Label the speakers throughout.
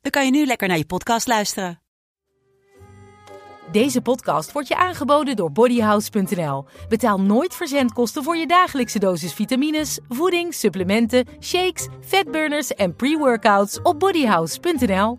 Speaker 1: dan kan je nu lekker naar je podcast luisteren.
Speaker 2: Deze podcast wordt je aangeboden door bodyhouse.nl. Betaal nooit verzendkosten voor je dagelijkse dosis vitamines, voeding, supplementen, shakes, fatburners en pre-workouts op bodyhouse.nl.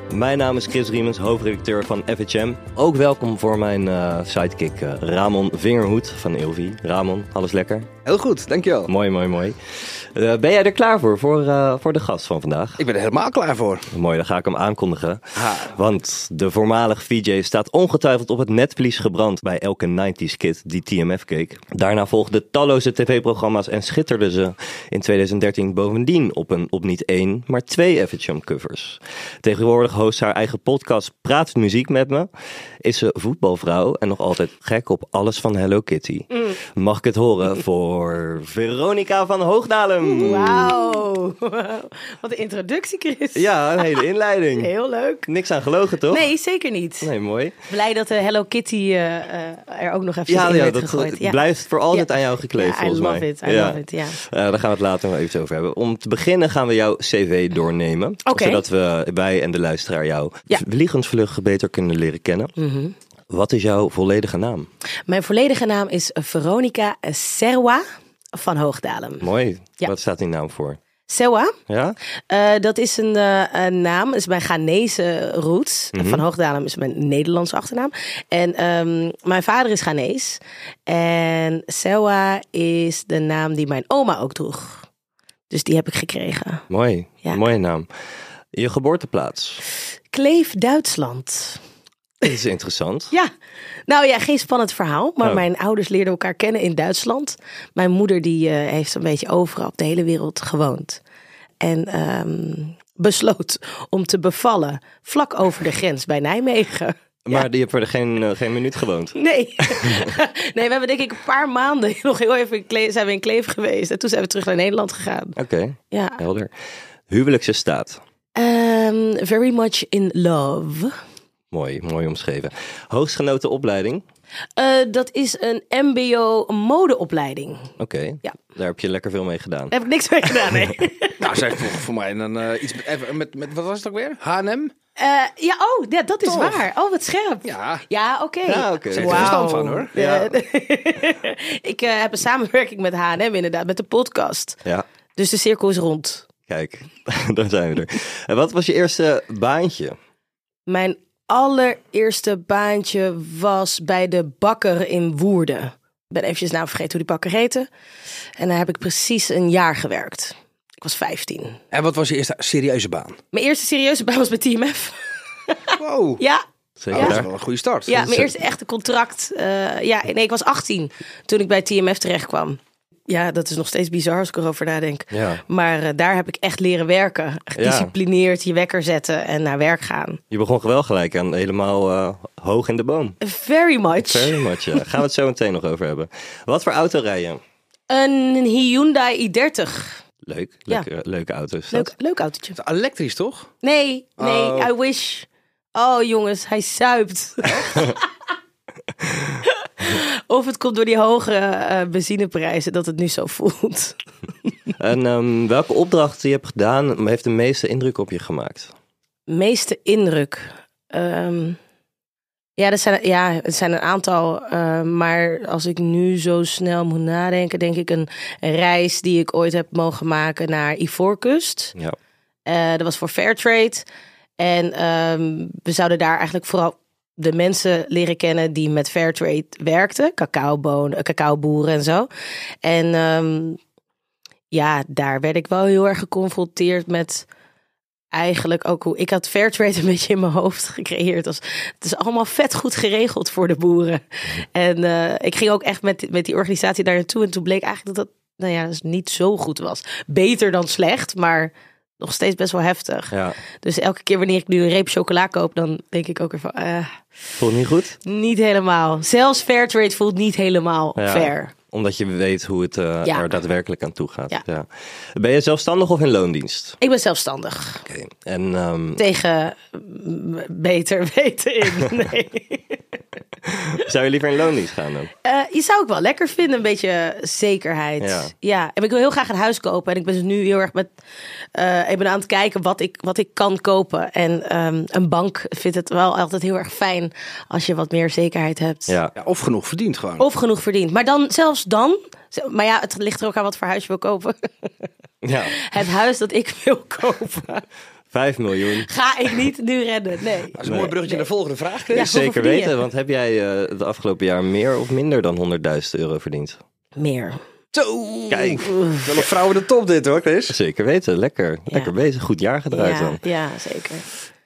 Speaker 3: Mijn naam is Chris Riemens, hoofdredacteur van FHM. Ook welkom voor mijn eh, sidekick eh, Ramon Vingerhoed van Ilvi. Ramon, alles lekker?
Speaker 4: Heel goed, dankjewel.
Speaker 3: Mooi, mooi, mooi. Eh, ben jij er klaar voor, voor, eh, voor de gast van vandaag?
Speaker 4: Ik ben er helemaal klaar voor.
Speaker 3: Mooi, dan ga ik hem aankondigen.
Speaker 4: Ha.
Speaker 3: Want de voormalig VJ staat ongetwijfeld op het netvlies gebrand bij elke 90s kid die TMF keek. Daarna volgden talloze tv-programma's en schitterde ze in 2013 bovendien op, een, op niet één, maar twee FHM covers. Tegenwoordig host haar eigen podcast Praat Muziek met me. Is ze voetbalvrouw en nog altijd gek op alles van Hello Kitty. Mag ik het horen voor Veronica van
Speaker 5: Wauw. Wat een introductie, Chris.
Speaker 3: Ja, een hele inleiding.
Speaker 5: Heel leuk.
Speaker 3: Niks aan gelogen, toch?
Speaker 5: Nee, zeker niet.
Speaker 3: Nee, mooi.
Speaker 5: Blij dat de Hello Kitty eh, eh, er ook nog even
Speaker 3: Ja,
Speaker 5: in
Speaker 3: ja
Speaker 5: werd
Speaker 3: dat
Speaker 5: gegooid. Ja.
Speaker 3: blijft voor altijd
Speaker 5: Ja.
Speaker 3: aan jou gekleefd,
Speaker 5: Ja, I
Speaker 3: volgens
Speaker 5: love
Speaker 3: mij.
Speaker 5: it, I love it, ja.
Speaker 3: Eh, daar gaan we het later nog even over hebben. Om te beginnen gaan we jouw cv doornemen. Zodat we, wij en de luisteraar jou
Speaker 5: Ja.
Speaker 3: vliegensvlug beter kunnen leren kennen.
Speaker 5: Mhm.
Speaker 3: Wat is jouw volledige naam?
Speaker 5: Mijn volledige naam is Veronica Serwa van Hoogdalem.
Speaker 3: Mooi.
Speaker 5: Ja.
Speaker 3: Wat staat die naam voor?
Speaker 5: Serwa,
Speaker 3: Ja?
Speaker 5: eh, dat is een, eh, een naam, is mijn Ghanese roots.
Speaker 3: Mhm.
Speaker 5: Van Hoogdalem is mijn Nederlandse achternaam. En ehm, mijn vader is Ghanees. En Serwa is de naam die mijn oma ook droeg. Dus die heb ik gekregen.
Speaker 3: Mooi.
Speaker 5: Ja.
Speaker 3: Mooie naam. Je geboorteplaats.
Speaker 5: Kleef, Duitsland.
Speaker 3: Dat is interessant.
Speaker 5: Ja, nou ja, geen spannend verhaal. Maar
Speaker 3: Oh.
Speaker 5: mijn ouders leerden elkaar kennen in Duitsland. Mijn moeder die eh, heeft een beetje overal op de hele wereld gewoond. En ehm, besloot om te bevallen vlak over de grens bij Nijmegen.
Speaker 3: Maar die hebt er geen, eh, geen minuut gewoond.
Speaker 5: Nee. nee, we hebben denk ik een paar maanden nog heel even in Kleef, zijn we in Kleef geweest. En toen zijn we terug naar Nederland gegaan.
Speaker 3: Oké,
Speaker 5: Ja.
Speaker 3: helder. Huwelijkse staat.
Speaker 5: Ehm, very much in love.
Speaker 3: Mooi, mooi omschreven. Hoogstgenoten opleiding.
Speaker 5: Eh, dat is een mbo modeopleiding.
Speaker 3: Oké,
Speaker 5: Ja.
Speaker 3: daar heb je lekker veel mee gedaan.
Speaker 5: Daar heb ik niks mee gedaan, nee.
Speaker 4: Nou, zij heeft voor, mij een, eh, iets met, even met, met, wat was het ook weer? H&M?
Speaker 5: Eh, ja, oh, ja, dat is
Speaker 4: Toch?
Speaker 5: waar. Oh, wat scherp.
Speaker 4: Ja.
Speaker 5: Ja, oké.
Speaker 3: Ja, oké.
Speaker 4: Ze heeft er verstand van, hoor.
Speaker 3: Ja.
Speaker 5: ik eh, heb een samenwerking met H&M inderdaad, met de podcast.
Speaker 3: Ja,
Speaker 5: Dus de cirkel is rond.
Speaker 3: kijk, daar zijn we er. En wat was je eerste baantje?
Speaker 5: Mijn allereerste baantje was bij de bakker in Woerden. Ik ben eventjes naam vergeten hoe die bakker heette. En daar heb ik precies een jaar gewerkt. Ik was 15.
Speaker 4: En wat was je eerste serieuze baan?
Speaker 5: Mijn eerste serieuze baan was bij TMF.
Speaker 4: Wow.
Speaker 5: Ja,
Speaker 3: Zeker
Speaker 4: dat is wel een goede start.
Speaker 5: ja mijn eerste echte contract. eh, ja, nee, ik was 18 toen ik bij TMF terecht kwam. Ja, dat is nog steeds bizar als ik erover nadenk.
Speaker 3: Ja.
Speaker 5: Maar eh, daar heb ik echt leren werken. Gedisciplineerd je wekker zetten en naar werk gaan.
Speaker 3: Je begon wel gelijk aan helemaal eh, hoog in de boom.
Speaker 5: Very much.
Speaker 3: Very much, ja. Gaan we het zo meteen nog over hebben. Wat voor auto rij je?
Speaker 5: Een Hyundai i30.
Speaker 3: Leuk,
Speaker 5: Ja.
Speaker 3: leuke, leuke auto is dat.
Speaker 5: Leuk, leuk autootje.
Speaker 4: Elektrisch, toch?
Speaker 5: Nee, nee,
Speaker 4: Oh.
Speaker 5: I wish. Oh jongens, hij zuipt. of het komt door die hoge eh, benzineprijzen dat het nu zo voelt.
Speaker 3: En ehm, welke opdracht die je hebt gedaan heeft de meeste indruk op je gemaakt?
Speaker 5: Meeste indruk. Ehm, ja, er zijn, ja, het zijn een aantal. eh, maar als ik nu zo snel moet nadenken, denk ik een reis die ik ooit heb mogen maken naar Ivoorkust.
Speaker 3: Ja.
Speaker 5: Eh, dat was voor Fairtrade. En ehm, we zouden daar eigenlijk vooral de mensen leren kennen die met Fairtrade werkten. Cacaobonen, eh, cacaoboeren en zo. En ehm, ja, daar werd ik wel heel erg geconfronteerd met eigenlijk ook hoe ik had Fairtrade een beetje in mijn hoofd gecreëerd. Als, het is allemaal vet goed geregeld voor de boeren. En eh, ik ging ook echt met, met die organisatie daar naartoe. En toen bleek eigenlijk dat dat nou ja, dus niet zo goed was. Beter dan slecht, maar nog steeds best wel heftig.
Speaker 3: Ja.
Speaker 5: Dus elke keer wanneer ik nu een reep chocola koop, dan denk ik ook weer van, eh,
Speaker 3: Voelt niet goed?
Speaker 5: niet helemaal. Zelfs Fairtrade voelt niet helemaal
Speaker 3: Ja.
Speaker 5: fair.
Speaker 3: Omdat je weet hoe het
Speaker 5: Ja.
Speaker 3: er daadwerkelijk aan toe gaat.
Speaker 5: Ja.
Speaker 3: Ben je zelfstandig of in loondienst?
Speaker 5: Ik ben zelfstandig.
Speaker 3: Oké. En ehm,
Speaker 5: Tegen beter weten in. Nee.
Speaker 3: zou je liever in loondienst gaan dan?
Speaker 5: Eh, je zou ik wel lekker vinden, een beetje zekerheid.
Speaker 3: Ja.
Speaker 5: en ik wil heel graag een huis kopen. En ik ben dus nu heel erg met. eh, ik ben aan het kijken wat ik, wat ik kan kopen. En ehm, een bank vindt het wel altijd heel erg fijn als je wat meer zekerheid hebt.
Speaker 3: Ja.
Speaker 4: Ja, of genoeg verdient gewoon.
Speaker 5: Of genoeg verdient. Maar dan, zelfs dan. Maar ja, het ligt er ook aan wat voor huis je wil kopen.
Speaker 3: ja.
Speaker 5: Het huis dat ik wil kopen,
Speaker 3: 5 miljoen.
Speaker 5: ga ik niet nu redden. Nee.
Speaker 4: Dat is een mooi bruggetje naar de volgende vraag.
Speaker 5: Ja.
Speaker 3: Zeker weten, want heb jij eh het afgelopen jaar meer of minder dan 100.000 euro verdiend?
Speaker 5: Meer.
Speaker 4: Zo.
Speaker 3: Kijk.
Speaker 4: Wel een vrouw in de top dit hoor, Chris.
Speaker 3: Zeker weten, lekker. Lekker bezig, goed jaar gedraaid
Speaker 5: Ja,
Speaker 3: dan.
Speaker 5: ja, zeker.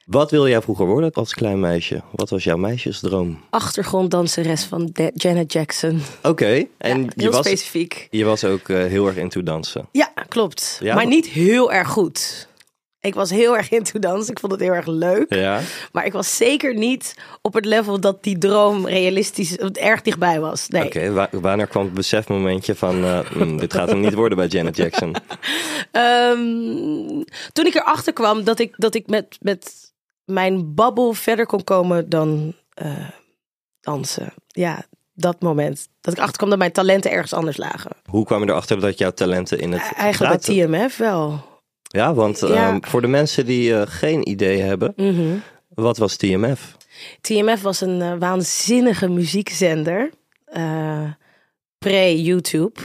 Speaker 3: Wat wilde jij vroeger worden als klein meisje? Wat was jouw meisjesdroom?
Speaker 5: Achtergronddanseres van De- Janet Jackson.
Speaker 3: Oké, en
Speaker 5: Ja,
Speaker 3: je,
Speaker 5: heel
Speaker 3: was,
Speaker 5: specifiek.
Speaker 3: je was ook eh, heel erg into dansen.
Speaker 5: Ja, klopt.
Speaker 3: Ja,
Speaker 5: maar niet heel erg goed. Ik was heel erg into dans. Ik vond het heel erg leuk.
Speaker 3: Ja?
Speaker 5: Maar ik was zeker niet op het level dat die droom realistisch erg dichtbij was. Nee.
Speaker 3: Oké, wa- wanneer kwam het besefmomentje van... eh, hmm, dit gaat hem niet worden bij Janet Jackson?
Speaker 5: Ehm, toen ik erachter kwam dat ik, dat ik met, met mijn babbel verder kon komen dan eh, dansen. Ja, dat moment. Dat ik achterkwam dat mijn talenten ergens anders lagen.
Speaker 3: Hoe kwam je erachter dat jouw talenten in het
Speaker 5: Eigenlijk
Speaker 3: praten-
Speaker 5: bij TMF wel.
Speaker 3: Ja, want
Speaker 5: Ja.
Speaker 3: ehm, voor de mensen die eh, geen idee hebben,
Speaker 5: Mhm.
Speaker 3: wat was TMF?
Speaker 5: TMF was een eh, waanzinnige muziekzender. eh, Pre-YouTube.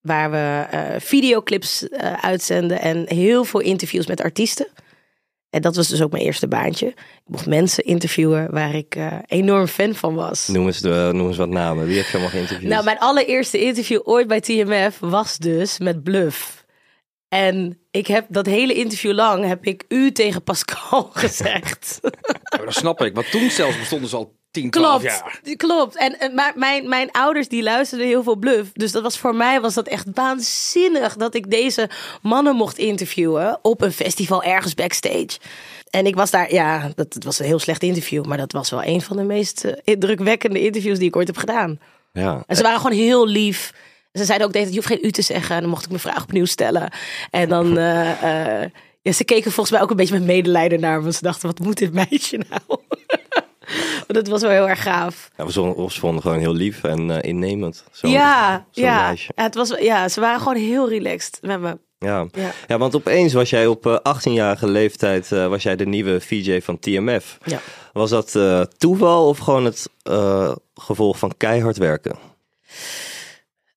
Speaker 5: Waar we videoclips uitzenden en heel veel interviews met artiesten. En dat was dus ook mijn eerste baantje. Ik mocht mensen interviewen waar ik enorm fan van was.
Speaker 3: Noem eens, de, noem eens wat namen. Wie heb je allemaal geïnterviewd?
Speaker 5: Nou, mijn allereerste interview ooit bij TMF was dus met Bluff. En ik heb dat hele interview lang heb ik u tegen Pascal gezegd.
Speaker 4: Ja, maar dat snap ik. Want toen zelfs bestonden ze al 10, 12
Speaker 5: Klopt,
Speaker 4: jaar.
Speaker 5: klopt. En, maar mijn, mijn ouders die luisterden heel veel bluff. Dus dat was voor mij was dat echt waanzinnig dat ik deze mannen mocht interviewen op een festival ergens backstage. En ik was daar, ja, dat, het was een heel slecht interview, maar dat was wel een van de meest eh, indrukwekkende interviews die ik ooit heb gedaan.
Speaker 3: Ja,
Speaker 5: En ze waren gewoon heel lief. Ze zeiden ook tijd, je hoeft geen u te zeggen. En dan mocht ik mijn vraag opnieuw stellen. En dan, eh, eh, ja, ze keken volgens mij ook een beetje met medelijden naar me. Want ze dachten, wat moet dit meisje nou? Dat was wel heel erg gaaf.
Speaker 3: ja we vonden, ze vonden gewoon heel lief en eh, innemend. Zo'n
Speaker 5: ja, ja. ja, het was, ja, ze waren gewoon heel relaxed met me.
Speaker 3: Ja.
Speaker 5: Ja.
Speaker 3: Ja. want opeens was jij op eh, 18-jarige leeftijd was jij de nieuwe VJ van TMF.
Speaker 5: Ja.
Speaker 3: Was dat toeval of gewoon het gevolg van keihard werken?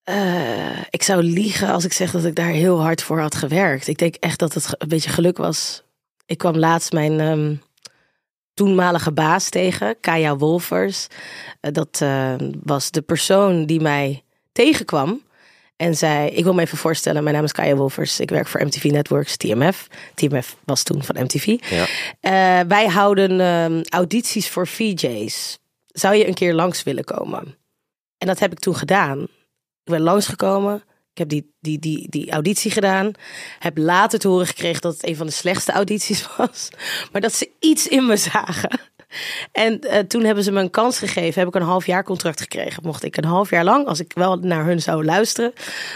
Speaker 5: Eh, ik zou liegen als ik zeg dat ik daar heel hard voor had gewerkt. Ik denk echt dat het een beetje geluk was. Ik kwam laatst mijn ehm, toenmalige baas tegen, Kaya Wolfers. Eh, dat eh, was de persoon die mij tegenkwam. En zei, ik wil me even voorstellen, mijn naam is Kaya Wolfers. Ik werk voor MTV Networks, TMF. TMF was toen van MTV.
Speaker 3: Ja.
Speaker 5: Wij houden ehm, audities voor VJ's. Zou je een keer langs willen komen? En dat heb ik toen gedaan. Ik ben langsgekomen. Ik heb die, die, die, die auditie gedaan. Heb later te horen gekregen dat het een van de slechtste audities was. Maar dat ze iets in me zagen. En eh, toen hebben ze me een kans gegeven. Heb ik een half jaar contract gekregen. Mocht ik een half jaar lang, als ik wel naar hun zou luisteren,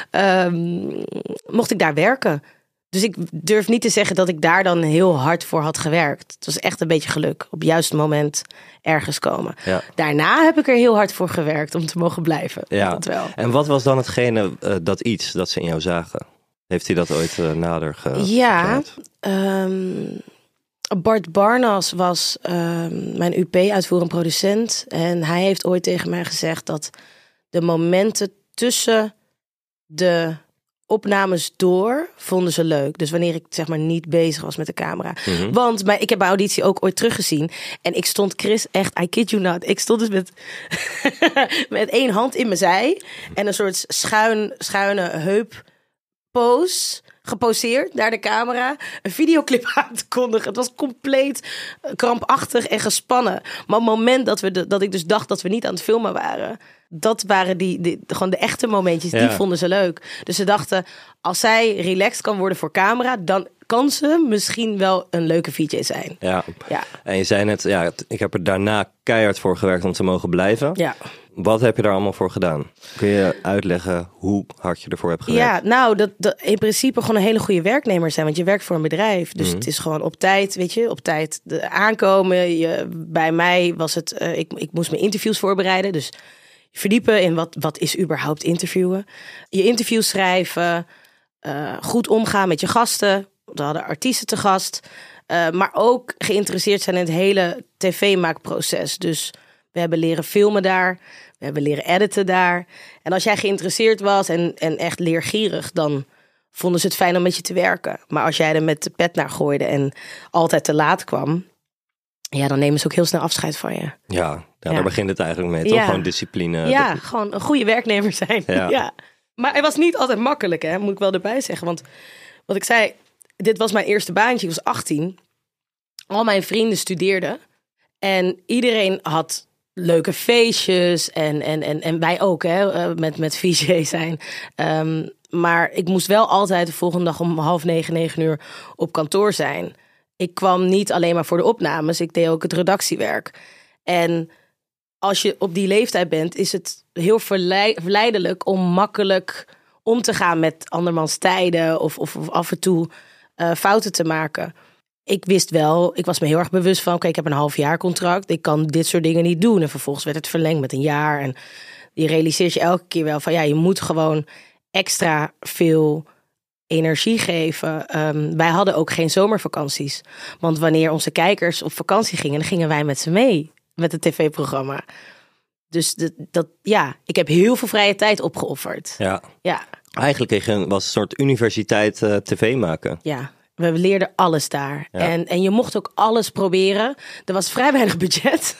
Speaker 5: ehm, mocht ik daar werken. Dus ik durf niet te zeggen dat ik daar dan heel hard voor had gewerkt. Het was echt een beetje geluk. Op het juiste moment ergens komen.
Speaker 3: Ja.
Speaker 5: Daarna heb ik er heel hard voor gewerkt om te mogen blijven.
Speaker 3: Ja.
Speaker 5: Dat wel.
Speaker 3: En wat was dan hetgene, eh, dat iets dat ze in jou zagen? Heeft hij dat ooit eh, nader ge
Speaker 5: Ja, ehm, Bart Barnas was ehm, mijn UP-uitvoerend producent. En hij heeft ooit tegen mij gezegd dat de momenten tussen de opnames door vonden ze leuk. Dus wanneer ik zeg maar niet bezig was met de camera. Want bij, ik heb bij auditie ook ooit teruggezien. En ik stond Chris echt, I kid you not. Ik stond dus met, met één hand in mijn zij. En een soort schuin, schuine heup pose geposeerd naar de camera, een videoclip aan te kondigen. Het was compleet eh, krampachtig en gespannen. Maar op het moment dat, we de, dat ik dus dacht dat we niet aan het filmen waren, dat waren die, die gewoon de echte momentjes, die vonden ze leuk. Dus ze dachten, als zij relaxed kan worden voor camera, dan kan ze misschien wel een leuke VJ zijn.
Speaker 3: Ja.
Speaker 5: Ja,
Speaker 3: En je zei net, ja, ik heb er daarna keihard voor gewerkt om te mogen blijven.
Speaker 5: ja.
Speaker 3: Wat heb je daar allemaal voor gedaan? Kun je uitleggen hoe hard je ervoor hebt gewerkt?
Speaker 5: Ja, nou, dat, dat in principe gewoon een hele goede werknemer zijn. Want je werkt voor een bedrijf. Dus
Speaker 3: Mhm.
Speaker 5: het is gewoon op tijd, weet je, op tijd aankomen. Je, bij mij was het, eh, ik, ik moest mijn interviews voorbereiden. Dus verdiepen in wat, wat is überhaupt interviewen. Je interviews schrijven. eh, goed omgaan met je gasten. We hadden artiesten te gast. eh, maar ook geïnteresseerd zijn in het hele tv-maakproces. Dus we hebben leren filmen daar. We hebben leren editen daar. En als jij geïnteresseerd was en, en echt leergierig, dan vonden ze het fijn om met je te werken. Maar als jij er met de pet naar gooide en altijd te laat kwam, ja, dan nemen ze ook heel snel afscheid van je.
Speaker 3: Ja, daar begint het eigenlijk mee. Toch
Speaker 5: Ja.
Speaker 3: gewoon discipline.
Speaker 5: ja, gewoon een goede werknemer zijn.
Speaker 3: Ja.
Speaker 5: Ja. Maar het was niet altijd makkelijk, hè, moet ik wel erbij zeggen. Want wat ik zei, dit was mijn eerste baantje. Ik was 18. Al mijn vrienden studeerden. En iedereen had leuke feestjes. En, en, en, en wij ook, hè, eh, met, met VJ zijn. Ehm, maar ik moest wel altijd de volgende dag om half negen, negen uur op kantoor zijn. Ik kwam niet alleen maar voor de opnames. Ik deed ook het redactiewerk. En als je op die leeftijd bent, is het heel verlei- verleidelijk om makkelijk om te gaan met andermans tijden of, of, of af en toe eh, fouten te maken. Ik wist wel, ik was me heel erg bewust van, oké, ik heb een half jaar contract, ik kan dit soort dingen niet doen. En vervolgens werd het verlengd met een jaar. En je realiseert je elke keer wel van, ja, je moet gewoon extra veel energie geven. Ehm, wij hadden ook geen zomervakanties. Want wanneer onze kijkers op vakantie gingen, dan gingen wij met ze mee met het tv-programma. Dus dat, dat, ja, ik heb heel veel vrije tijd opgeofferd.
Speaker 3: Ja.
Speaker 5: Ja,
Speaker 3: Eigenlijk was een soort universiteit eh, tv maken.
Speaker 5: ja. We leerden alles daar.
Speaker 3: Ja.
Speaker 5: En, en je mocht ook alles proberen. Er was vrij weinig budget.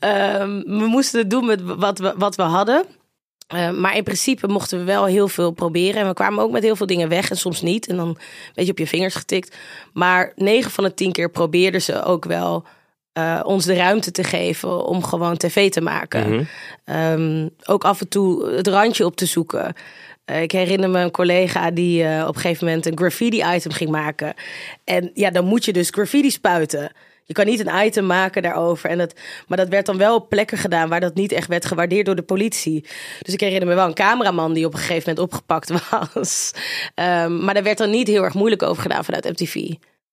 Speaker 5: Ehm, we moesten het doen met wat we, wat we hadden. Ehm, maar in principe mochten we wel heel veel proberen. En we kwamen ook met heel veel dingen weg en soms niet. En dan een beetje op je vingers getikt. Maar 9 van de 10 keer probeerden ze ook wel eh, ons de ruimte te geven om gewoon tv te maken. Ehm, ook af en toe het randje op te zoeken. Eh, ik herinner me een collega die eh, op een gegeven moment een graffiti-item ging maken. En ja, dan moet je dus graffiti spuiten. Je kan niet een item maken daarover. En dat, maar dat werd dan wel op plekken gedaan waar dat niet echt werd gewaardeerd door de politie. Dus ik herinner me wel een cameraman die op een gegeven moment opgepakt was. Ehm, maar daar werd dan niet heel erg moeilijk over gedaan vanuit MTV.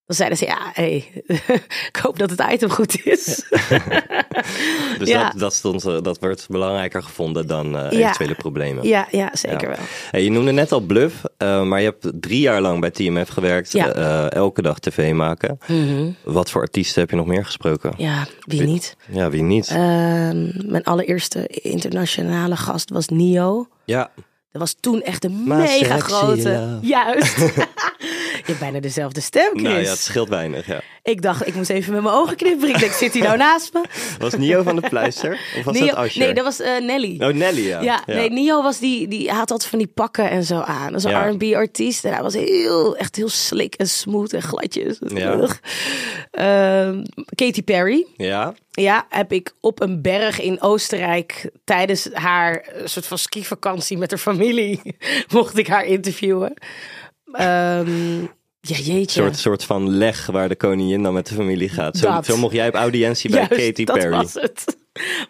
Speaker 5: Dan zeiden ze, ja, hey, ik hoop dat het item goed is.
Speaker 3: Dus
Speaker 5: Ja.
Speaker 3: dat, dat, stond, eh, dat werd belangrijker gevonden dan
Speaker 5: Ja.
Speaker 3: eventuele problemen.
Speaker 5: ja, ja, zeker wel.
Speaker 3: Hey, je noemde net al Bluff, eh, maar je hebt drie jaar lang bij TMF gewerkt. Elke dag tv maken. Wat voor artiesten heb je nog meer gesproken?
Speaker 5: Ja, wie niet?
Speaker 3: Ja, wie niet?
Speaker 5: Ehm, mijn allereerste internationale gast was Nio.
Speaker 3: ja,
Speaker 5: Dat was toen echt een mega grote. Juist. je hebt bijna dezelfde stem, Chris.
Speaker 3: nou ja, het scheelt weinig. Ja.
Speaker 5: Ik dacht, ik moest even met mijn ogen knipperen. Ik denk, zit hij nou naast me?
Speaker 3: Was Nio van de Pleister? Of was
Speaker 5: Nio-
Speaker 3: dat Asher?
Speaker 5: nee, dat was eh, Nelly.
Speaker 3: Oh, Nelly, ja.
Speaker 5: Ja, nee, Nio was die, die had altijd van die pakken en zo aan. Dat is een
Speaker 3: Ja.
Speaker 5: R&B-artiest en hij was heel, echt heel slick en smooth en gladjes.
Speaker 3: Ja.
Speaker 5: Ehm, Katy Perry.
Speaker 3: Ja?
Speaker 5: Ja, heb ik op een berg in Oostenrijk tijdens haar eh, soort van skivakantie met haar familie mocht ik haar interviewen. Ehm, ja, jeetje.
Speaker 3: Een soort, soort van leg waar de koningin dan met de familie gaat. Zo,
Speaker 5: Dat.
Speaker 3: zo mocht jij op audiëntie bij
Speaker 5: Juist,
Speaker 3: Katy
Speaker 5: dat
Speaker 3: Perry.
Speaker 5: was het.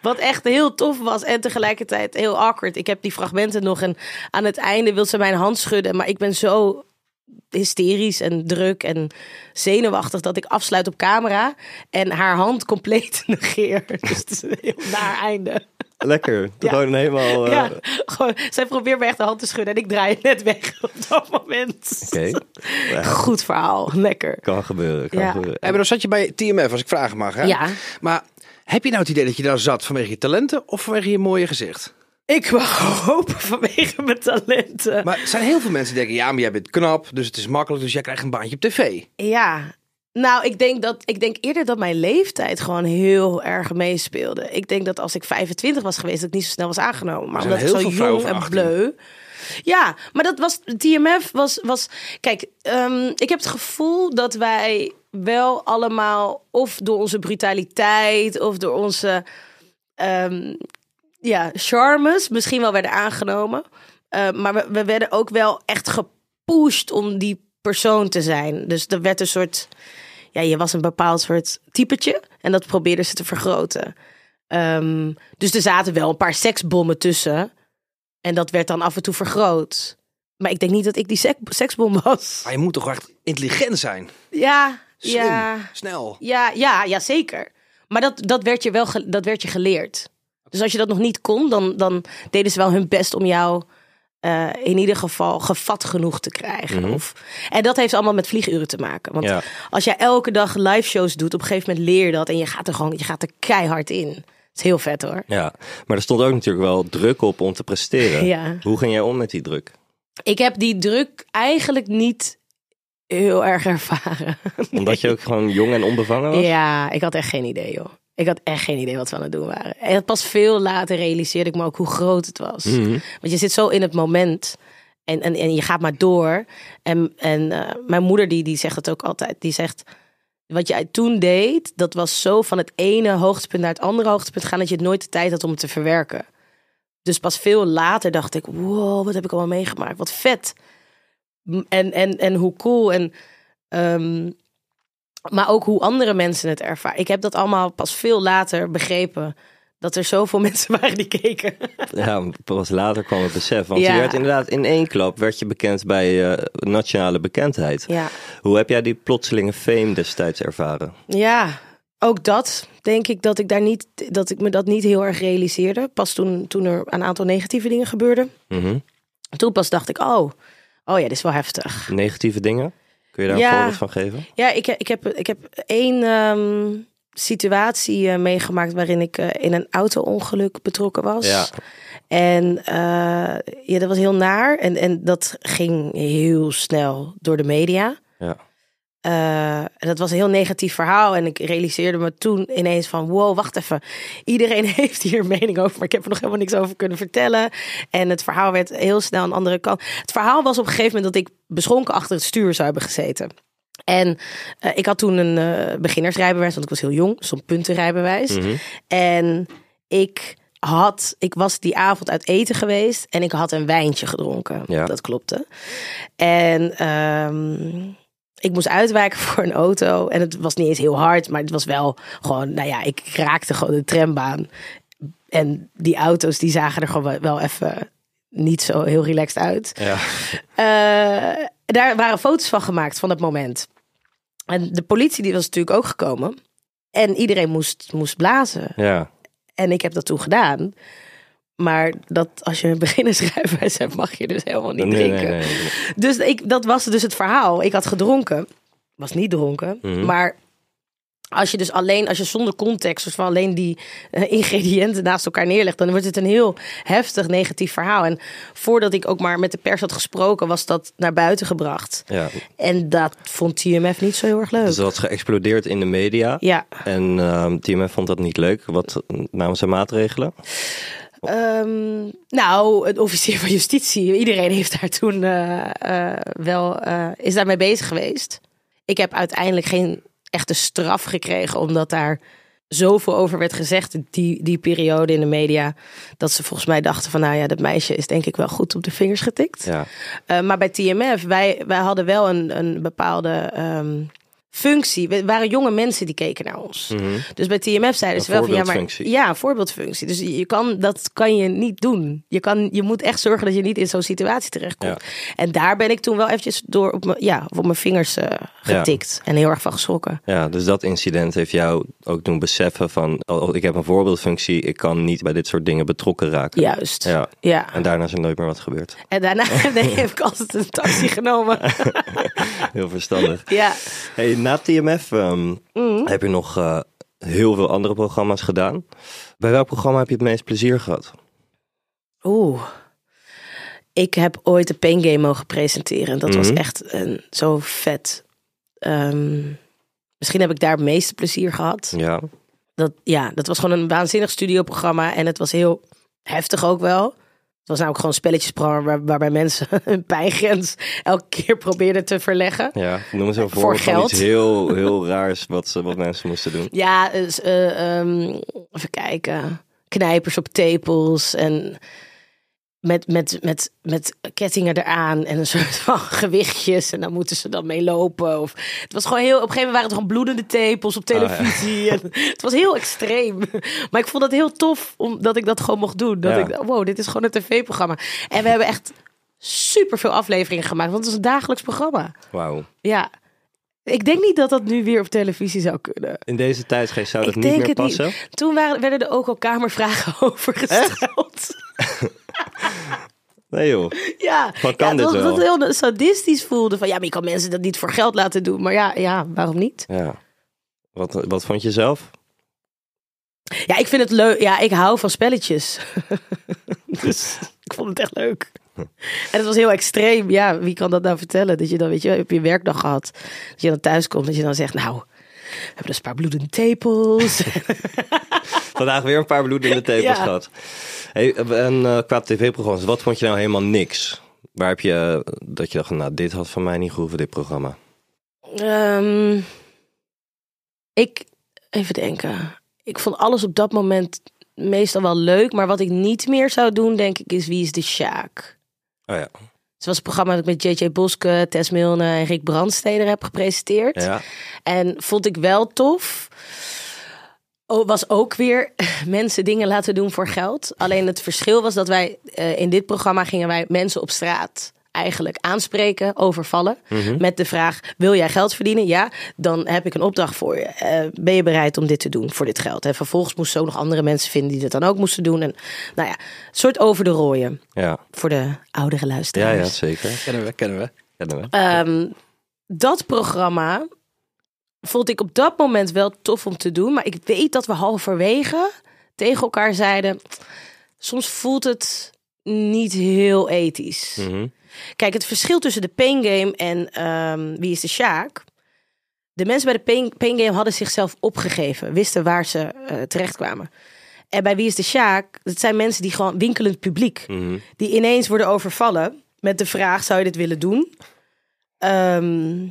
Speaker 5: Wat echt heel tof was en tegelijkertijd heel awkward. Ik heb die fragmenten nog en aan het einde wil ze mijn hand schudden. Maar ik ben zo hysterisch en druk en zenuwachtig dat ik afsluit op camera en haar hand compleet negeer. Dus het is een heel naar einde.
Speaker 3: Lekker.
Speaker 5: Ja.
Speaker 3: Gewoon helemaal... eh,
Speaker 5: Ja, gewoon, zij probeert me echt de hand te schudden en ik draai net weg op dat moment.
Speaker 3: Oké. Ja,
Speaker 5: Goed verhaal, lekker.
Speaker 3: kan gebeuren. Kan
Speaker 5: Ja.
Speaker 3: gebeuren.
Speaker 4: Maar dan zat je bij TMF, als ik vragen mag. Hè?
Speaker 5: Ja.
Speaker 4: Maar heb je nou het idee dat je daar zat vanwege je talenten of vanwege je mooie gezicht?
Speaker 5: Ik mag hopen vanwege mijn talenten.
Speaker 4: Maar er zijn heel veel mensen die denken, ja, maar jij bent knap, dus het is makkelijk, dus jij krijgt een baantje op tv.
Speaker 5: Ja, nou, ik denk, dat, ik denk eerder dat mijn leeftijd gewoon heel erg meespeelde. Ik denk dat als ik 25 was geweest, dat ik niet zo snel was aangenomen. Maar omdat ik zo jong en bleu. Ja, maar dat was, TMF was, was kijk, ehm, ik heb het gevoel dat wij wel allemaal, of door onze brutaliteit, of door onze ehm, ja, charmes, misschien wel werden aangenomen. Eh, maar we, we werden ook wel echt gepusht om die persoon te zijn. Dus er werd een soort, ja, je was een bepaald soort typetje en dat probeerden ze te vergroten. Ehm, dus er zaten wel een paar seksbommen tussen. En dat werd dan af en toe vergroot. Maar ik denk niet dat ik die sek- seksbom was.
Speaker 4: Maar je moet toch echt intelligent zijn,
Speaker 5: Ja,
Speaker 4: slim,
Speaker 5: ja,
Speaker 4: snel.
Speaker 5: ja, ja, ja, zeker. Maar dat, dat, werd je wel dat werd je geleerd. Dus als je dat nog niet kon, dan, dan deden ze wel hun best om jou eh, in ieder geval gevat genoeg te krijgen. Of, en dat heeft allemaal met vlieguren te maken. Want
Speaker 3: Ja.
Speaker 5: als jij elke dag live shows doet, op een gegeven moment leer je dat en je gaat er gewoon, je gaat er keihard in. Het is heel vet hoor.
Speaker 3: Ja, maar er stond ook natuurlijk wel druk op om te presteren.
Speaker 5: Ja.
Speaker 3: Hoe ging jij om met die druk?
Speaker 5: Ik heb die druk eigenlijk niet heel erg ervaren.
Speaker 3: Omdat je ook gewoon jong en onbevangen was?
Speaker 5: Ja, ik had echt geen idee, joh. Ik had echt geen idee wat we aan het doen waren. En pas veel later realiseerde ik me ook hoe groot het was.
Speaker 3: Mhm.
Speaker 5: Want je zit zo in het moment en, en, en je gaat maar door. En, en eh, mijn moeder die, die zegt het ook altijd. Die zegt, wat jij toen deed, dat was zo van het ene hoogtepunt naar het andere hoogtepunt gaan... dat je het nooit de tijd had om het te verwerken. Dus pas veel later dacht ik, wow, wat heb ik allemaal meegemaakt. Wat vet. En, en, en hoe cool. En, ehm, maar ook hoe andere mensen het ervaren. Ik heb dat allemaal pas veel later begrepen. Dat er zoveel mensen waren die keken.
Speaker 3: Ja, pas later kwam het besef. Want
Speaker 5: Ja.
Speaker 3: je werd inderdaad in één klap werd je bekend bij eh, nationale bekendheid.
Speaker 5: Ja.
Speaker 3: Hoe heb jij die plotselinge fame destijds ervaren?
Speaker 5: Ja, ook dat denk ik dat ik daar niet dat ik me dat niet heel erg realiseerde. Pas toen, toen er een aantal negatieve dingen gebeurden.
Speaker 3: Mhm.
Speaker 5: Toen pas dacht ik, oh, oh ja, dit is wel heftig.
Speaker 3: Negatieve dingen? Kun je daar een
Speaker 5: Ja.
Speaker 3: voorbeeld van geven?
Speaker 5: Ja, ik, ik, heb, ik heb één ehm, situatie eh, meegemaakt waarin ik eh, in een auto-ongeluk betrokken was.
Speaker 3: Ja.
Speaker 5: En eh, ja, dat was heel naar. En, en dat ging heel snel door de media.
Speaker 3: Ja.
Speaker 5: Eh, en dat was een heel negatief verhaal. En ik realiseerde me toen ineens van... wow, wacht even. Iedereen heeft hier een mening over... maar ik heb er nog helemaal niks over kunnen vertellen. En het verhaal werd heel snel een andere kant. Het verhaal was op een gegeven moment... dat ik beschonken achter het stuur zou hebben gezeten. En eh, ik had toen een eh, beginnersrijbewijs... want ik was heel jong, zo'n puntenrijbewijs. En ik had... Ik was die avond uit eten geweest... en ik had een wijntje gedronken.
Speaker 3: Ja.
Speaker 5: Dat klopte. En... ehm, ik moest uitwijken voor een auto. En het was niet eens heel hard, maar het was wel gewoon, nou ja, ik raakte gewoon de trambaan. En die auto's, die zagen er gewoon wel even niet zo heel relaxed uit.
Speaker 3: Ja.
Speaker 5: Eh, daar waren foto's van gemaakt van dat moment. En de politie die was natuurlijk ook gekomen. En iedereen moest, moest blazen.
Speaker 3: ja.
Speaker 5: En ik heb dat toen gedaan. Maar dat als je een beginnersrijbewijs hebt, mag je dus helemaal niet
Speaker 3: Nee,
Speaker 5: drinken.
Speaker 3: nee, nee.
Speaker 5: Dus ik, dat was dus het verhaal. Ik had gedronken. Was niet dronken.
Speaker 3: Mhm.
Speaker 5: Maar als je dus alleen, als je zonder context, dus van alleen die eh, ingrediënten naast elkaar neerlegt, dan wordt het een heel heftig negatief verhaal. En voordat ik ook maar met de pers had gesproken, was dat naar buiten gebracht.
Speaker 3: Ja.
Speaker 5: En dat vond TMF niet zo heel erg leuk.
Speaker 3: Dus dat was geëxplodeerd in de media.
Speaker 5: Ja.
Speaker 3: En ehm TMF vond dat niet leuk. Wat namen ze maatregelen?
Speaker 5: Ehm, nou, het officier van justitie, iedereen heeft daar toen eh, eh, wel, eh, is daarmee bezig geweest. Ik heb uiteindelijk geen echte straf gekregen, omdat daar zoveel over werd gezegd, die, die periode in de media, dat ze volgens mij dachten van, nou ja, dat meisje is denk ik wel goed op de vingers getikt.
Speaker 3: Ja.
Speaker 5: Maar bij TMF, wij, wij hadden wel een, een bepaalde ehm, functie. We waren jonge mensen die keken naar ons. Dus bij TMF zeiden ze wel van ja, maar
Speaker 3: voorbeeldfunctie.
Speaker 5: ja, voorbeeldfunctie. Dus je kan dat kan je niet doen. Je kan je moet echt zorgen dat je niet in zo'n situatie terechtkomt. En daar ben ik toen wel eventjes door op mijn ja, op mijn vingers eh, getikt en heel erg van geschrokken.
Speaker 3: Ja, dus dat incident heeft jou ook doen beseffen van, oh, ik heb een voorbeeldfunctie, ik kan niet bij dit soort dingen betrokken raken.
Speaker 5: Juist.
Speaker 3: Ja.
Speaker 5: Ja.
Speaker 3: En daarna is er nooit meer wat gebeurd.
Speaker 5: En daarna nee, heb ik altijd een taxi genomen.
Speaker 3: Heel verstandig.
Speaker 5: ja.
Speaker 3: Hey, na TMF ehm,
Speaker 5: Mhm.
Speaker 3: heb je nog eh, heel veel andere programma's gedaan. Bij welk programma heb je het meest plezier gehad?
Speaker 5: Oeh. Ik heb ooit de Pain Game mogen presenteren. En dat was
Speaker 3: Mhm.
Speaker 5: echt een, zo vet. Ehm, misschien heb ik daar het meeste plezier gehad.
Speaker 3: Ja.
Speaker 5: Dat, ja, dat was gewoon een waanzinnig studioprogramma. En het was heel heftig ook wel. Het was namelijk gewoon spelletjesprogramma waar, waarbij mensen hun pijngrens elke keer probeerden te verleggen.
Speaker 3: Ja, noem eens een
Speaker 5: Voor
Speaker 3: voorbeeld van
Speaker 5: geld.
Speaker 3: iets heel, heel raars wat, ze, wat mensen moesten doen.
Speaker 5: Ja, dus, eh, ehm, even kijken. Knijpers op tepels en met, met, met, met kettingen eraan en een soort van gewichtjes. En dan moeten ze dan mee lopen. Of, het was gewoon heel, op een gegeven moment waren het gewoon bloedende tepels op televisie. en, het was heel extreem. Maar ik vond het heel tof omdat ik dat gewoon mocht doen. Dat
Speaker 3: Ja.
Speaker 5: ik, wow, dit is gewoon een tv-programma. En we hebben echt super veel afleveringen gemaakt. Want het is een dagelijks programma.
Speaker 3: Wauw.
Speaker 5: Ja. Ik denk niet dat dat nu weer op televisie zou kunnen.
Speaker 3: In deze tijdsgeest zou dat niet meer passen?
Speaker 5: niet. Toen waren, werden er ook al kamervragen over gesteld.
Speaker 3: Nee joh.
Speaker 5: Ja,
Speaker 3: Van, kan
Speaker 5: ja
Speaker 3: dit
Speaker 5: dat,
Speaker 3: wel?
Speaker 5: dat heel sadistisch voelde. Van ja, maar je kan mensen dat niet voor geld laten doen. Maar ja, ja waarom niet?
Speaker 3: Ja. Wat, wat vond je zelf?
Speaker 5: Ja, ik vind het leuk. Ja, ik hou van spelletjes. dus ik vond het echt leuk. En het was heel extreem. Ja, wie kan dat nou vertellen? Dat je dan, weet je, heb je een werkdag gehad. Dat je dan thuis komt. Dat je dan zegt, nou, we hebben dus een paar bloedende tepels.
Speaker 3: Vandaag weer een paar bloedende tepels
Speaker 5: Ja.
Speaker 3: gehad. Hey, en eh, qua tv-programma's, wat vond je nou helemaal niks? Waar heb je eh, dat je dacht, nou, dit had van mij niet gehoeven, dit programma?
Speaker 5: Ehm, ik, even denken. Ik vond alles op dat moment meestal wel leuk. Maar wat ik niet meer zou doen, denk ik, is Wie is de Sjaak?
Speaker 3: Oh ja.
Speaker 5: Het was een programma dat ik met JJ Boske, Tess Milne en Rick Brandsteder heb gepresenteerd.
Speaker 3: Ja.
Speaker 5: En vond ik wel tof. Oh, was ook weer mensen dingen laten doen voor geld. Alleen het verschil was dat wij eh, in dit programma gingen wij mensen op straat eigenlijk aanspreken, overvallen. Met de vraag, wil jij geld verdienen? Ja, dan heb ik een opdracht voor je. Eh, ben je bereid om dit te doen voor dit geld? En vervolgens moesten ook nog andere mensen vinden die dat dan ook moesten doen. En nou ja, een soort over de rooien
Speaker 3: Ja.
Speaker 5: voor de oudere
Speaker 3: ja,
Speaker 5: luisteraars.
Speaker 3: ja, zeker.
Speaker 4: Kennen we, kennen we.
Speaker 3: Kennen we.
Speaker 5: Ehm, dat programma vond ik op dat moment wel tof om te doen. Maar ik weet dat we halverwege tegen elkaar zeiden... soms voelt het niet heel ethisch.
Speaker 3: Mhm.
Speaker 5: Kijk, het verschil tussen de Pain Game en ehm, Wie is de Sjaak... De mensen bij de Pain, Pain Game hadden zichzelf opgegeven. Wisten waar ze eh, terechtkwamen. En bij Wie is de Sjaak... Dat zijn mensen die gewoon winkelend publiek
Speaker 3: Mhm.
Speaker 5: die ineens worden overvallen met de vraag: zou je dit willen doen? Ehm,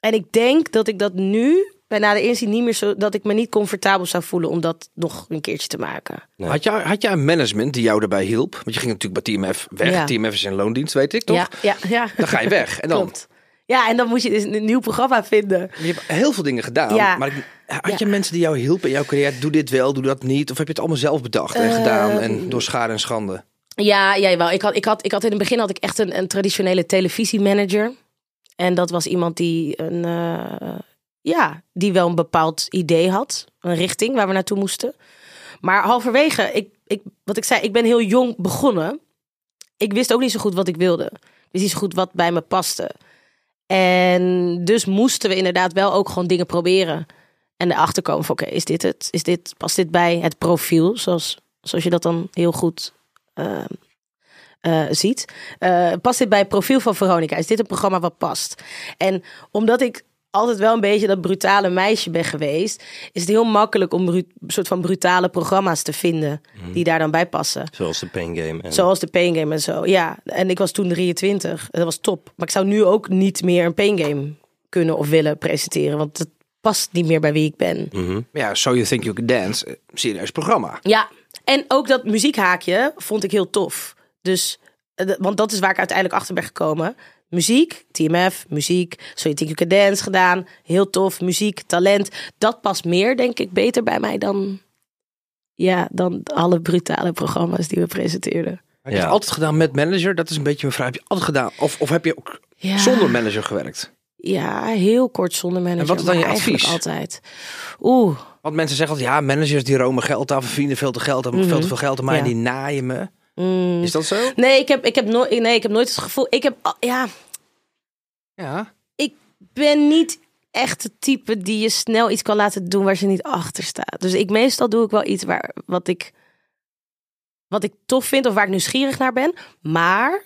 Speaker 5: en ik denk dat ik dat nu bij na de inzien niet meer zo dat ik me niet comfortabel zou voelen om dat nog een keertje te maken.
Speaker 3: Nee.
Speaker 4: Had, jij, had jij een management die jou daarbij hielp? Want je ging natuurlijk bij TMF weg.
Speaker 5: Ja.
Speaker 4: TMF is in loondienst, weet ik toch?
Speaker 5: Ja, ja, ja.
Speaker 4: Dan ga je weg. En dan,
Speaker 5: Klopt. Ja, en dan moet je dus een nieuw programma vinden.
Speaker 4: je hebt heel veel dingen gedaan.
Speaker 5: Ja.
Speaker 4: Maar ik, had
Speaker 5: Ja.
Speaker 4: je mensen die jou hielpen in jouw carrière? Doe dit wel, doe dat niet. Of heb je het allemaal zelf bedacht en gedaan?
Speaker 5: Ehm,
Speaker 4: En door schade en schande.
Speaker 5: Ja, ja wel. Ik had, ik, had, ik had in het begin had ik echt een, een traditionele televisiemanager. En dat was iemand die een, eh, ja, die wel een bepaald idee had. Een richting waar we naartoe moesten. Maar halverwege, ik, ik, wat ik zei, ik ben heel jong begonnen. Ik wist ook niet zo goed wat ik wilde. Ik wist niet zo goed wat bij me paste. En dus moesten we inderdaad wel ook gewoon dingen proberen. En erachter komen van, oké, is dit het? Is dit, past dit bij het profiel? Zoals, zoals je dat dan heel goed eh, eh, ziet. Eh, past dit bij het profiel van Veronica? Is dit een programma wat past? En omdat ik altijd wel een beetje dat brutale meisje ben geweest, is het heel makkelijk om bru- een soort van brutale programma's te vinden die daar dan bij passen.
Speaker 3: Zoals de Pain Game. En...
Speaker 5: Zoals de Pain Game en zo. Ja, en ik was toen 23. Dat was top. Maar ik zou nu ook niet meer een Pain Game kunnen of willen presenteren. Want het past niet meer bij wie ik ben.
Speaker 3: Mhm.
Speaker 4: Maar ja, So You Think You Can Dance. eh, Serieus programma.
Speaker 5: Ja, en ook dat muziekhaakje vond ik heel tof. Dus, eh, want dat is waar ik uiteindelijk achter ben gekomen. Muziek, TMF, muziek, So You Think You Can Dance gedaan. Heel tof, muziek, talent. Dat past meer, denk ik, beter bij mij dan, ja, dan alle brutale programma's die we presenteerden.
Speaker 4: Heb je
Speaker 3: Ja.
Speaker 4: het altijd gedaan met manager? Dat is een beetje mijn vraag. Heb je altijd gedaan? Of, of heb je ook
Speaker 5: Ja.
Speaker 4: zonder manager gewerkt?
Speaker 5: Ja, heel kort zonder manager.
Speaker 4: En wat is dan
Speaker 5: maar
Speaker 4: je advies?
Speaker 5: Altijd. Oeh,
Speaker 4: Want mensen zeggen altijd, ja, managers die romen geld af, verdienen veel te geld, hebben veel te veel geld aan mij.
Speaker 5: Ja.
Speaker 4: die naaien me.
Speaker 5: Mm.
Speaker 4: Is dat zo?
Speaker 5: nee, ik heb, ik heb nooit, nee, ik heb nooit het gevoel. Ik heb, ja,
Speaker 4: Ja.
Speaker 5: ik ben niet echt het type die je snel iets kan laten doen waar ze niet achter staat. Dus ik meestal doe ik wel iets waar wat ik wat ik tof vind of waar ik nieuwsgierig naar ben. Maar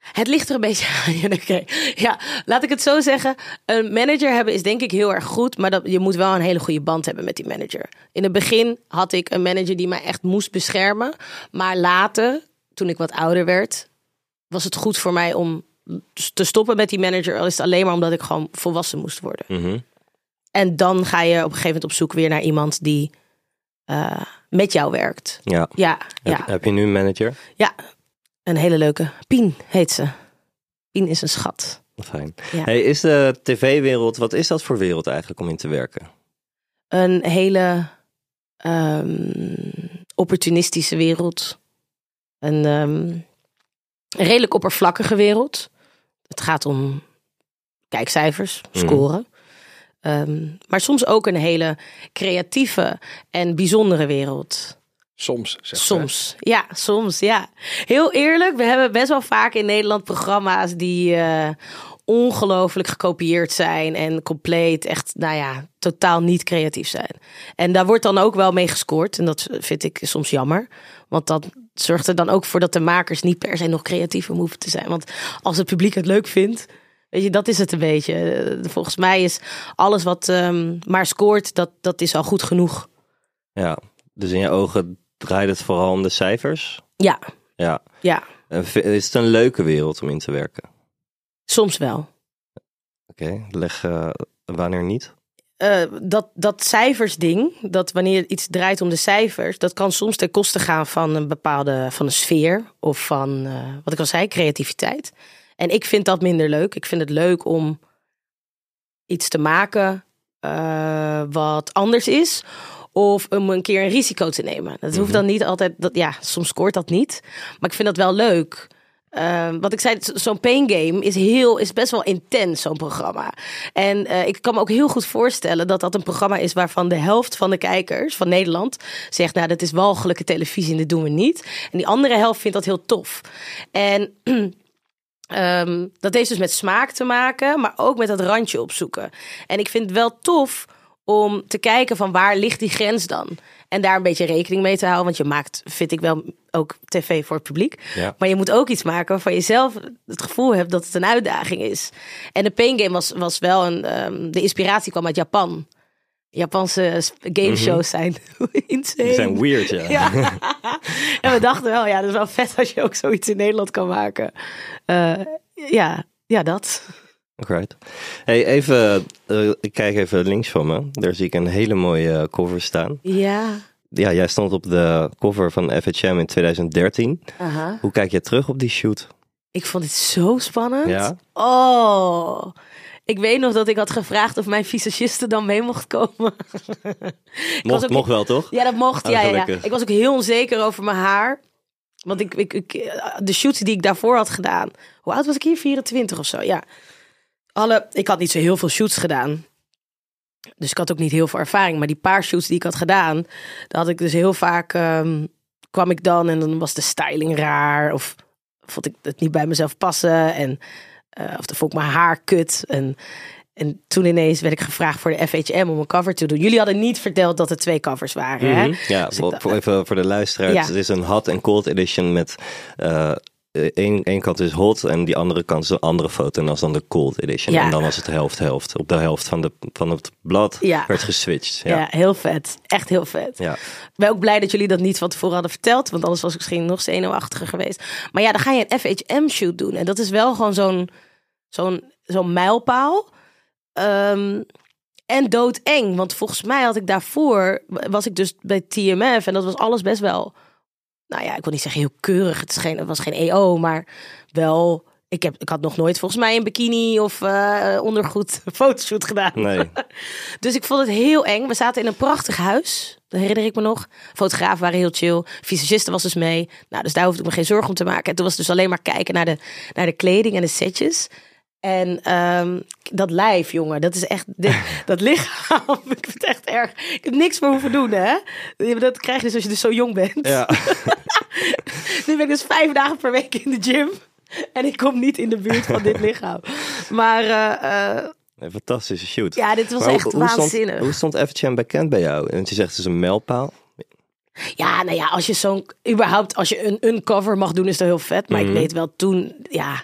Speaker 5: het ligt er een beetje aan. Ja, oké. Ja, laat ik het zo zeggen. Een manager hebben is denk ik heel erg goed. Maar dat, je moet wel een hele goede band hebben met die manager. In het begin had ik een manager die mij echt moest beschermen. Maar later, toen ik wat ouder werd, was het goed voor mij om te stoppen met die manager. Al is het alleen maar omdat ik gewoon volwassen moest worden.
Speaker 3: Mhm.
Speaker 5: En dan ga je op een gegeven moment op zoek weer naar iemand die eh, met jou werkt.
Speaker 3: Ja.
Speaker 5: Ja,
Speaker 3: Heb,
Speaker 5: ja,
Speaker 3: heb je nu een manager?
Speaker 5: ja. Een hele leuke. Pien heet ze. Pien is een schat.
Speaker 3: Fijn.
Speaker 5: Ja.
Speaker 3: Hey, is de tv-wereld, wat is dat voor wereld eigenlijk om in te werken?
Speaker 5: Een hele ehm, opportunistische wereld. Een, ehm, een redelijk oppervlakkige wereld. Het gaat om kijkcijfers,
Speaker 3: Mhm.
Speaker 5: scoren. Ehm, maar soms ook een hele creatieve en bijzondere wereld.
Speaker 4: Soms, zeg
Speaker 5: Soms, ja, soms, ja. Heel eerlijk, we hebben best wel vaak in Nederland programma's die eh, ongelooflijk gekopieerd zijn en compleet echt, nou ja, totaal niet creatief zijn. En daar wordt dan ook wel mee gescoord en dat vind ik soms jammer, want dat zorgt er dan ook voor dat de makers niet per se nog creatiever hoeven te zijn. Want als het publiek het leuk vindt, weet je, dat is het een beetje. Volgens mij is alles wat ehm, maar scoort, dat, dat is al goed genoeg.
Speaker 3: Ja, dus in je ogen draait het vooral om de cijfers?
Speaker 5: Ja,
Speaker 3: Ja.
Speaker 5: ja,
Speaker 3: is het een leuke wereld om in te werken?
Speaker 5: soms wel.
Speaker 3: Oké, leg eh, wanneer niet?
Speaker 5: eh, dat, dat cijfersding, dat wanneer iets draait om de cijfers, dat kan soms ten koste gaan van een bepaalde van een sfeer of van, eh, wat ik al zei, creativiteit. En ik vind dat minder leuk. Ik vind het leuk om iets te maken wat anders is. Of om een keer een risico te nemen. Dat hoeft dan niet altijd. Dat, ja, soms scoort dat niet. Maar ik vind dat wel leuk. Eh, wat ik zei, zo- zo'n pain game is, heel, is best wel intens, zo'n programma. En eh, ik kan me ook heel goed voorstellen dat dat een programma is waarvan de helft van de kijkers van Nederland zegt: Nou, dat is walgelijke televisie en dit doen we niet. En die andere helft vindt dat heel tof. En Ehm, dat heeft dus met smaak te maken, maar ook met dat randje opzoeken. En ik vind het wel tof om te kijken van waar ligt die grens dan? En daar een beetje rekening mee te houden. Want je maakt, vind ik wel, ook tv voor het publiek.
Speaker 3: Ja.
Speaker 5: Maar je moet ook iets maken waarvan je zelf het gevoel hebt dat het een uitdaging is. En de Pain Game was, was wel een... ehm, de inspiratie kwam uit Japan. Japanse gameshows zijn insane.
Speaker 3: Die zijn weird, ja.
Speaker 5: Ja. en we dachten wel, ja, dat is wel vet als je ook zoiets in Nederland kan maken. Eh, ja, ja, dat.
Speaker 3: Alright. Hey, even, eh, ik kijk even links van me. Daar zie ik een hele mooie eh, cover staan.
Speaker 5: Ja.
Speaker 3: Ja, jij stond op de cover van FHM in 2013.
Speaker 5: Aha.
Speaker 3: Hoe kijk je terug op die shoot?
Speaker 5: Ik vond dit zo spannend.
Speaker 3: Ja?
Speaker 5: Oh. Ik weet nog dat ik had gevraagd of mijn visagiste dan mee mocht komen.
Speaker 3: Mocht,
Speaker 5: ook-
Speaker 3: mocht wel, toch?
Speaker 5: Ja, dat mocht.
Speaker 3: Oh,
Speaker 5: ja, ja. Ik was ook heel onzeker over mijn haar. Want ik, ik, ik, de shoots die ik daarvoor had gedaan. Hoe oud was ik hier? 24 of zo, ja. Alle, ik had niet zo heel veel shoots gedaan. Dus ik had ook niet heel veel ervaring. Maar die paar shoots die ik had gedaan, daar had ik dus heel vaak ehm, kwam ik dan en dan was de styling raar. Of vond ik het niet bij mezelf passen. En, eh, of dan vond ik mijn haar kut. En, en toen ineens werd ik gevraagd voor de FHM om een cover te doen. Jullie hadden niet verteld dat er twee covers waren. hè?
Speaker 3: Mhm. Ja,
Speaker 5: Dus
Speaker 3: voor,
Speaker 5: dacht-
Speaker 3: even voor de luisteraars.
Speaker 5: Ja.
Speaker 3: Het is een hot en cold edition met... eh één, één kant is hot en die andere kant is een andere foto. En is dan de cold edition.
Speaker 5: Ja.
Speaker 3: En dan was het helft-helft. Op de helft van, de, van het blad
Speaker 5: Ja.
Speaker 3: werd geswitcht.
Speaker 5: Ja.
Speaker 3: Ja.
Speaker 5: heel vet. Echt heel vet.
Speaker 3: Ja.
Speaker 5: Ik ben ook blij dat jullie dat niet van tevoren hadden verteld. Want anders was ik misschien nog zenuwachtiger geweest. Maar ja, dan ga je een FHM-shoot doen. En dat is wel gewoon zo'n zo'n zo'n mijlpaal. Ehm, en doodeng. Want volgens mij had ik daarvoor... was ik dus bij TMF. En dat was alles best wel... Nou ja, ik wil niet zeggen heel keurig. Het, is geen, het was geen EO, maar wel... Ik, heb, ik had nog nooit volgens mij een bikini of eh, ondergoed fotoshoot gedaan.
Speaker 3: Nee.
Speaker 5: Dus ik vond het heel eng. We zaten in een prachtig huis. Dat herinner ik me nog. Fotografen waren heel chill. Visagiste was dus mee. Nou, dus daar hoefde ik me geen zorgen om te maken. En toen was het dus alleen maar kijken naar de, naar de kleding en de setjes. En ehm, dat lijf, jongen, dat is echt, dit- dat lichaam, ik vind het echt erg. Ik heb niks meer hoeven doen, hè. Dat krijg je dus als je dus zo jong bent.
Speaker 3: Ja.
Speaker 5: Nu ben ik dus vijf dagen per week in de gym. En ik kom niet in de buurt van dit lichaam. Maar eh, eh,
Speaker 3: Een fantastische shoot.
Speaker 5: ja, dit was
Speaker 3: Maar
Speaker 5: echt
Speaker 3: hoe,
Speaker 5: waanzinnig.
Speaker 3: Stond, hoe stond FHM bekend bij jou? En je zegt het is een mijlpaal.
Speaker 5: Ja, nou ja, als je zo'n, überhaupt, als je een, een cover mag doen, is dat heel vet. Maar
Speaker 3: Mhm.
Speaker 5: ik weet wel, toen, ja,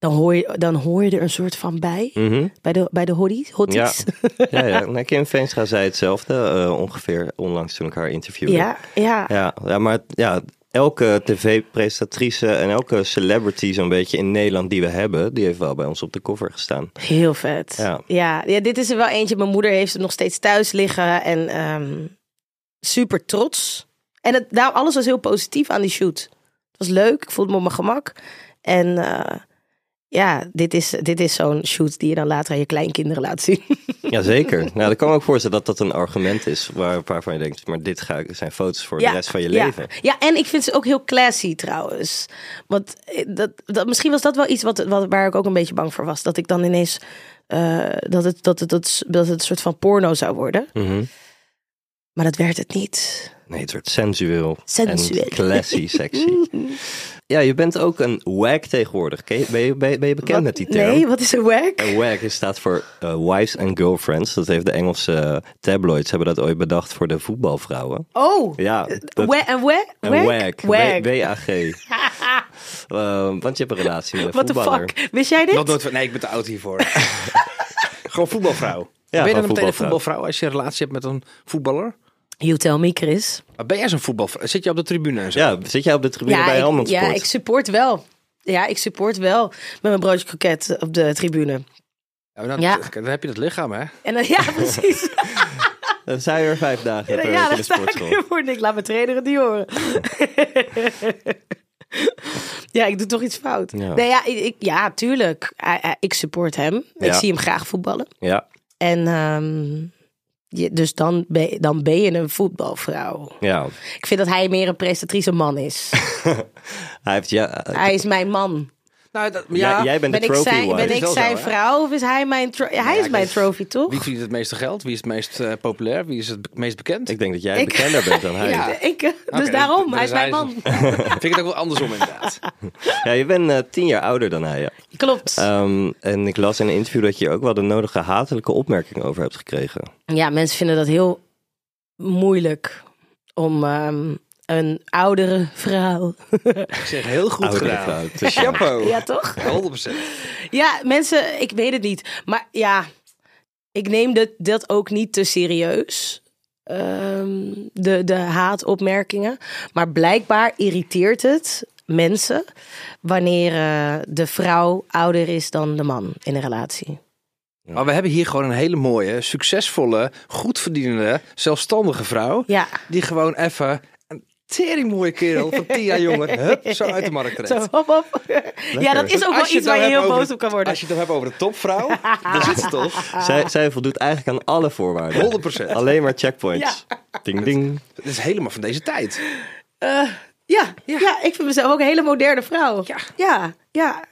Speaker 5: dan hoor je, dan hoor je er een soort van bij.
Speaker 3: Mhm.
Speaker 5: Bij de, bij de hotties. hotties.
Speaker 3: Ja, ja. Nou, Kim Veenstra zei hetzelfde eh, ongeveer onlangs toen ik haar interviewde.
Speaker 5: ja, ja.
Speaker 3: Ja, ja maar ja, elke tv-presentatrice en elke celebrity zo'n beetje in Nederland die we hebben, die heeft wel bij ons op de cover gestaan.
Speaker 5: Heel vet.
Speaker 3: Ja.
Speaker 5: Ja. Ja, dit is er wel eentje. Mijn moeder heeft hem nog steeds thuis liggen. En ehm, super trots. En het, nou, alles was heel positief aan die shoot. Het was leuk. Ik voelde me op mijn gemak. En eh, ja, dit is, dit is zo'n shoot die je dan later aan je kleinkinderen laat zien.
Speaker 3: Jazeker. nou, dan kan ik me ook voorstellen dat dat een argument is waar, waarvan je denkt, maar dit ga, ik- zijn foto's voor de rest van je
Speaker 5: ja.
Speaker 3: leven.
Speaker 5: Ja, en ik vind ze ook heel classy trouwens. Want eh, dat, dat, misschien was dat wel iets wat, wat, waar ik ook een beetje bang voor was. Dat ik dan ineens... eh, dat, het, dat, het, dat, het, dat het een soort van porno zou worden.
Speaker 3: Mhm.
Speaker 5: Maar dat werd het niet.
Speaker 3: Nee, het wordt sensueel.
Speaker 5: Sensueel.
Speaker 3: En classy, sexy. ja, je bent ook een wag tegenwoordig. Ken je- Ben je, ben je, ben je bekend
Speaker 5: Wat-
Speaker 3: met die term?
Speaker 5: Nee, wat is een wag?
Speaker 3: Een wag staat voor eh, wives and girlfriends. Dat heeft de Engelse tabloids hebben dat ooit bedacht voor de voetbalvrouwen.
Speaker 5: Oh,
Speaker 3: Ja, dat-
Speaker 5: wa- een wag?
Speaker 3: een wag.
Speaker 5: Wag.
Speaker 3: W-A-G. Eh, want je hebt een relatie met een
Speaker 5: What the
Speaker 3: voetballer.
Speaker 5: fuck? Wist jij dit?
Speaker 4: Van, nee, ik ben te oud hiervoor. gewoon voetbalvrouw. ben je dan meteen een
Speaker 3: voetbalvrouw.
Speaker 4: voetbalvrouw als je een relatie hebt met een voetballer?
Speaker 5: You tell me, Chris.
Speaker 4: Maar ben jij zo'n voetbalvrouw? Zit je op de tribune en zo?
Speaker 3: Ja, zit jij op de tribune bij
Speaker 5: ik,
Speaker 3: Helmond
Speaker 5: ja, ik support wel. Ja, ik support wel met mijn broodje kroket op de tribune.
Speaker 4: Ja, dan,
Speaker 5: Ja.
Speaker 4: dan heb je dat lichaam, hè?
Speaker 5: En dan, ja, precies.
Speaker 3: Dan zijn er vijf dagen per
Speaker 5: ja,
Speaker 3: week in de sportschool.
Speaker 5: voor. Ik laat mijn trainer het niet horen. ja, ik doe toch iets fout.
Speaker 3: Ja.
Speaker 5: Nee, ja, ik, ja, tuurlijk. Ik support hem. Ik
Speaker 3: Ja.
Speaker 5: zie hem graag voetballen.
Speaker 3: Ja,
Speaker 5: En ehm, je, dus dan ben, dan ben je een voetbalvrouw.
Speaker 3: ja.
Speaker 5: Ik vind dat hij meer een prestatrice man is.
Speaker 3: Hij heeft ja.
Speaker 5: hij is mijn man.
Speaker 4: Nou, dat,
Speaker 3: ja.
Speaker 4: ja,
Speaker 3: jij bent de
Speaker 5: Ben ik
Speaker 3: trophy
Speaker 5: zijn,
Speaker 3: wife.
Speaker 5: ben
Speaker 4: is
Speaker 5: ik zijn
Speaker 4: zo,
Speaker 5: vrouw of is hij mijn tro- Hij is
Speaker 4: ik
Speaker 5: mijn trophy, toch?
Speaker 4: Wie verdient het meeste geld? Wie is het meest eh, populair? Wie is het meest bekend?
Speaker 3: Ik denk dat jij
Speaker 5: Ik-
Speaker 3: bekender bent dan hij.
Speaker 4: Ja.
Speaker 3: Ja,
Speaker 5: Ik, eh, dus daarom,
Speaker 4: dan
Speaker 5: hij is mijn man.
Speaker 4: Vind ik het ook wel andersom inderdaad.
Speaker 3: je bent eh, tien jaar ouder dan hij. Ja.
Speaker 5: Klopt.
Speaker 3: Ehm, en ik las in een interview dat je ook wel de nodige hatelijke opmerkingen over hebt gekregen.
Speaker 5: Ja, mensen vinden dat heel moeilijk om ehm, een oudere vrouw.
Speaker 4: Ik zeg heel goed
Speaker 3: Oudere
Speaker 4: gedaan.
Speaker 3: vrouw, tussen-
Speaker 4: Chapeau.
Speaker 5: ja, toch?
Speaker 4: 100%.
Speaker 5: Ja, mensen, ik weet het niet. Maar ja, ik neem dit, dat ook niet te serieus. Ehm, de, de haatopmerkingen. Maar blijkbaar irriteert het mensen wanneer eh, de vrouw ouder is dan de man in een relatie.
Speaker 4: Maar we hebben hier gewoon een hele mooie, succesvolle, goed verdienende, zelfstandige vrouw.
Speaker 5: Ja,
Speaker 4: Die gewoon even tering mooie kerel van 10 jaar jonger, hup, zo uit de markt trekt.
Speaker 5: zo hop hop. Ja, dat is ook wel
Speaker 4: je
Speaker 5: iets
Speaker 4: het
Speaker 5: waar je
Speaker 4: nou
Speaker 5: heel
Speaker 4: hebt
Speaker 5: boos op kan worden.
Speaker 4: Als je het dan hebt over de topvrouw, dan zit ze toch.
Speaker 3: Zij, zij voldoet eigenlijk aan alle voorwaarden.
Speaker 4: 100%.
Speaker 3: Alleen maar checkpoints. Ding ding.
Speaker 4: Het is helemaal van deze tijd.
Speaker 5: Eh, ja, ja. ik vind mezelf ook een hele moderne vrouw.
Speaker 4: Ja.
Speaker 5: ja, ja.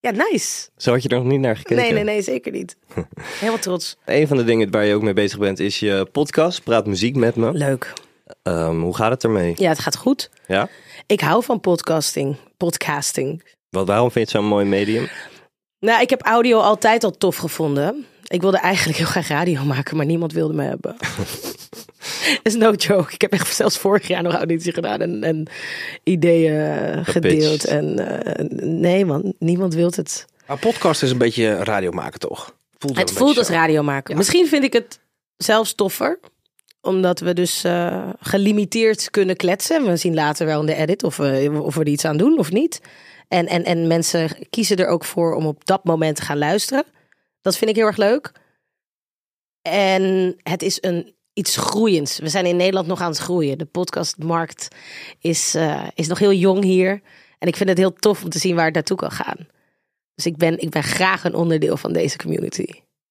Speaker 5: Ja, nice.
Speaker 3: Zo had je er nog niet naar gekeken.
Speaker 5: Nee, nee, nee, zeker niet. Helemaal trots.
Speaker 3: Een van de dingen waar je ook mee bezig bent is je podcast. Praat muziek met me.
Speaker 5: Leuk.
Speaker 3: Ehm, hoe gaat het ermee?
Speaker 5: Ja, het gaat goed.
Speaker 3: Ja?
Speaker 5: Ik hou van podcasting. Podcasting.
Speaker 3: Wat, waarom vind je het zo'n mooi medium?
Speaker 5: Nou, ik heb audio altijd al tof gevonden. Ik wilde eigenlijk heel graag radio maken, maar niemand wilde me hebben. is no joke. Ik heb echt zelfs vorig jaar nog auditie gedaan en, en ideeën gedeeld. En eh, nee man, niemand wil het.
Speaker 4: Maar podcast is een beetje radio maken, toch? Voelt
Speaker 5: Het voelt als radio maken. Misschien vind ik het zelfs toffer. Omdat we dus eh, gelimiteerd kunnen kletsen. We zien later wel in de edit of we, of we er iets aan doen of niet. En, en, en mensen kiezen er ook voor om op dat moment te gaan luisteren. Dat vind ik heel erg leuk. En het is een, iets groeiends. We zijn in Nederland nog aan het groeien. De podcastmarkt is, eh, is nog heel jong hier. En ik vind het heel tof om te zien waar het naartoe kan gaan. Dus ik ben, ik ben graag een onderdeel van deze community.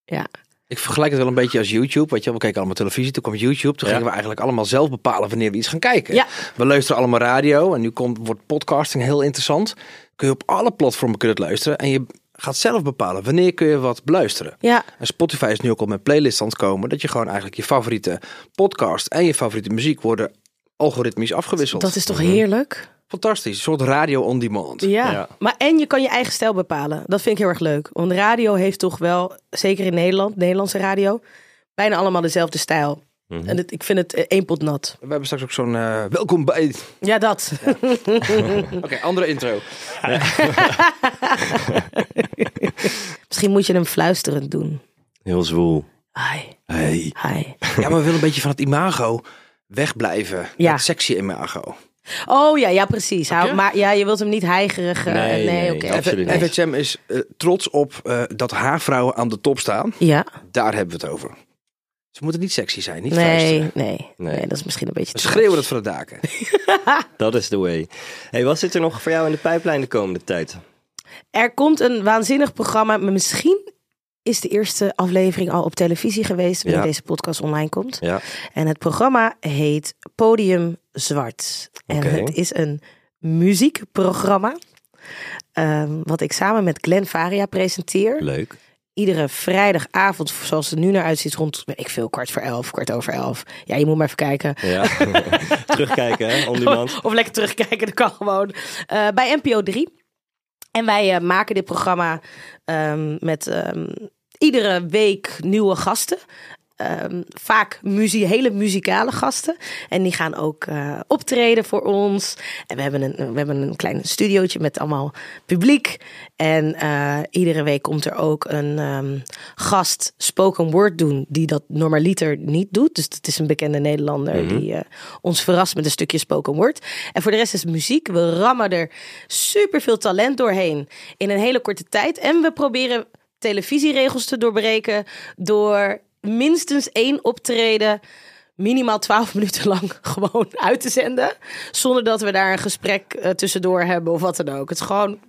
Speaker 5: Ja.
Speaker 4: Ik vergelijk het wel een beetje als YouTube. Weet je, we keken allemaal televisie, toen kwam YouTube. Toen
Speaker 3: Ja.
Speaker 4: gingen we eigenlijk allemaal zelf bepalen wanneer we iets gaan kijken.
Speaker 5: Ja.
Speaker 4: We luisteren allemaal radio en nu komt, wordt podcasting heel interessant. Kun je op alle platformen kunnen luisteren en je gaat zelf bepalen wanneer kun je wat beluisteren.
Speaker 5: Ja,
Speaker 4: En Spotify is nu ook al met playlists aan het komen dat je gewoon eigenlijk je favoriete podcast en je favoriete muziek worden algoritmisch afgewisseld.
Speaker 5: dat is toch heerlijk?
Speaker 4: Fantastisch, een soort radio on demand.
Speaker 5: Ja.
Speaker 3: Ja.
Speaker 5: maar en je kan je eigen stijl bepalen. Dat vind ik heel erg leuk. Want radio heeft toch wel, zeker in Nederland, Nederlandse radio, bijna allemaal dezelfde stijl.
Speaker 3: Mhm.
Speaker 5: En het, ik vind het eh, één pot nat.
Speaker 4: We hebben straks ook zo'n eh, welkom bij...
Speaker 5: Ja, dat.
Speaker 4: Oké, andere intro.
Speaker 5: Misschien moet je hem fluisterend doen.
Speaker 3: Heel zwoel.
Speaker 5: Hi,
Speaker 3: Hey.
Speaker 5: hi.
Speaker 4: Ja, maar we willen een beetje van het imago wegblijven.
Speaker 5: Ja.
Speaker 4: Het sexy imago.
Speaker 5: Oh ja, ja precies. Hou, maar ja, je wilt hem niet heigerig. eh,
Speaker 3: Nee, nee,
Speaker 5: oké.
Speaker 3: Absoluut niet.
Speaker 4: FHM is eh, trots op eh, dat haar vrouwen aan de top staan.
Speaker 5: Ja,
Speaker 4: Daar hebben we het over. Ze moeten niet sexy zijn, niet
Speaker 5: nee, nee, nee,
Speaker 3: Nee.
Speaker 5: dat is misschien een beetje te
Speaker 4: schreeuwen het van de daken.
Speaker 3: Dat is the way. Hey, wat zit er nog voor jou in de pijplijn de komende tijd?
Speaker 5: Er komt een waanzinnig programma. Misschien is de eerste aflevering al op televisie geweest wanneer
Speaker 3: Ja.
Speaker 5: deze podcast online komt.
Speaker 3: Ja.
Speaker 5: En het programma heet Podium Zwart. En het is een muziekprogramma. ehm, wat ik samen met Glenn Varia presenteer.
Speaker 3: Leuk.
Speaker 5: Iedere vrijdagavond, zoals het nu naar uitziet, rond ik veel, kwart voor elf, kwart over elf. Ja, je moet maar even kijken.
Speaker 3: Ja. Terugkijken, hè? Demand.
Speaker 5: Of lekker terugkijken, dat kan gewoon. Eh, bij NPO 3. En wij eh, maken dit programma ehm, met ehm, iedere week nieuwe gasten. Ehm, vaak muzie hele muzikale gasten. En die gaan ook eh, optreden voor ons. En we hebben een, we hebben een klein studiootje met allemaal publiek. En eh, iedere week komt er ook een ehm, gast spoken word doen. Die dat normaliter niet doet. Dus het is een bekende Nederlander die eh, ons verrast met een stukje spoken word. En voor de rest is muziek. We rammen er super veel talent doorheen. In een hele korte tijd. En we proberen televisieregels te doorbreken. Door minstens één optreden minimaal 12 minuten lang gewoon uit te zenden. Zonder dat we daar een gesprek eh, tussendoor hebben of wat dan ook. Het is gewoon.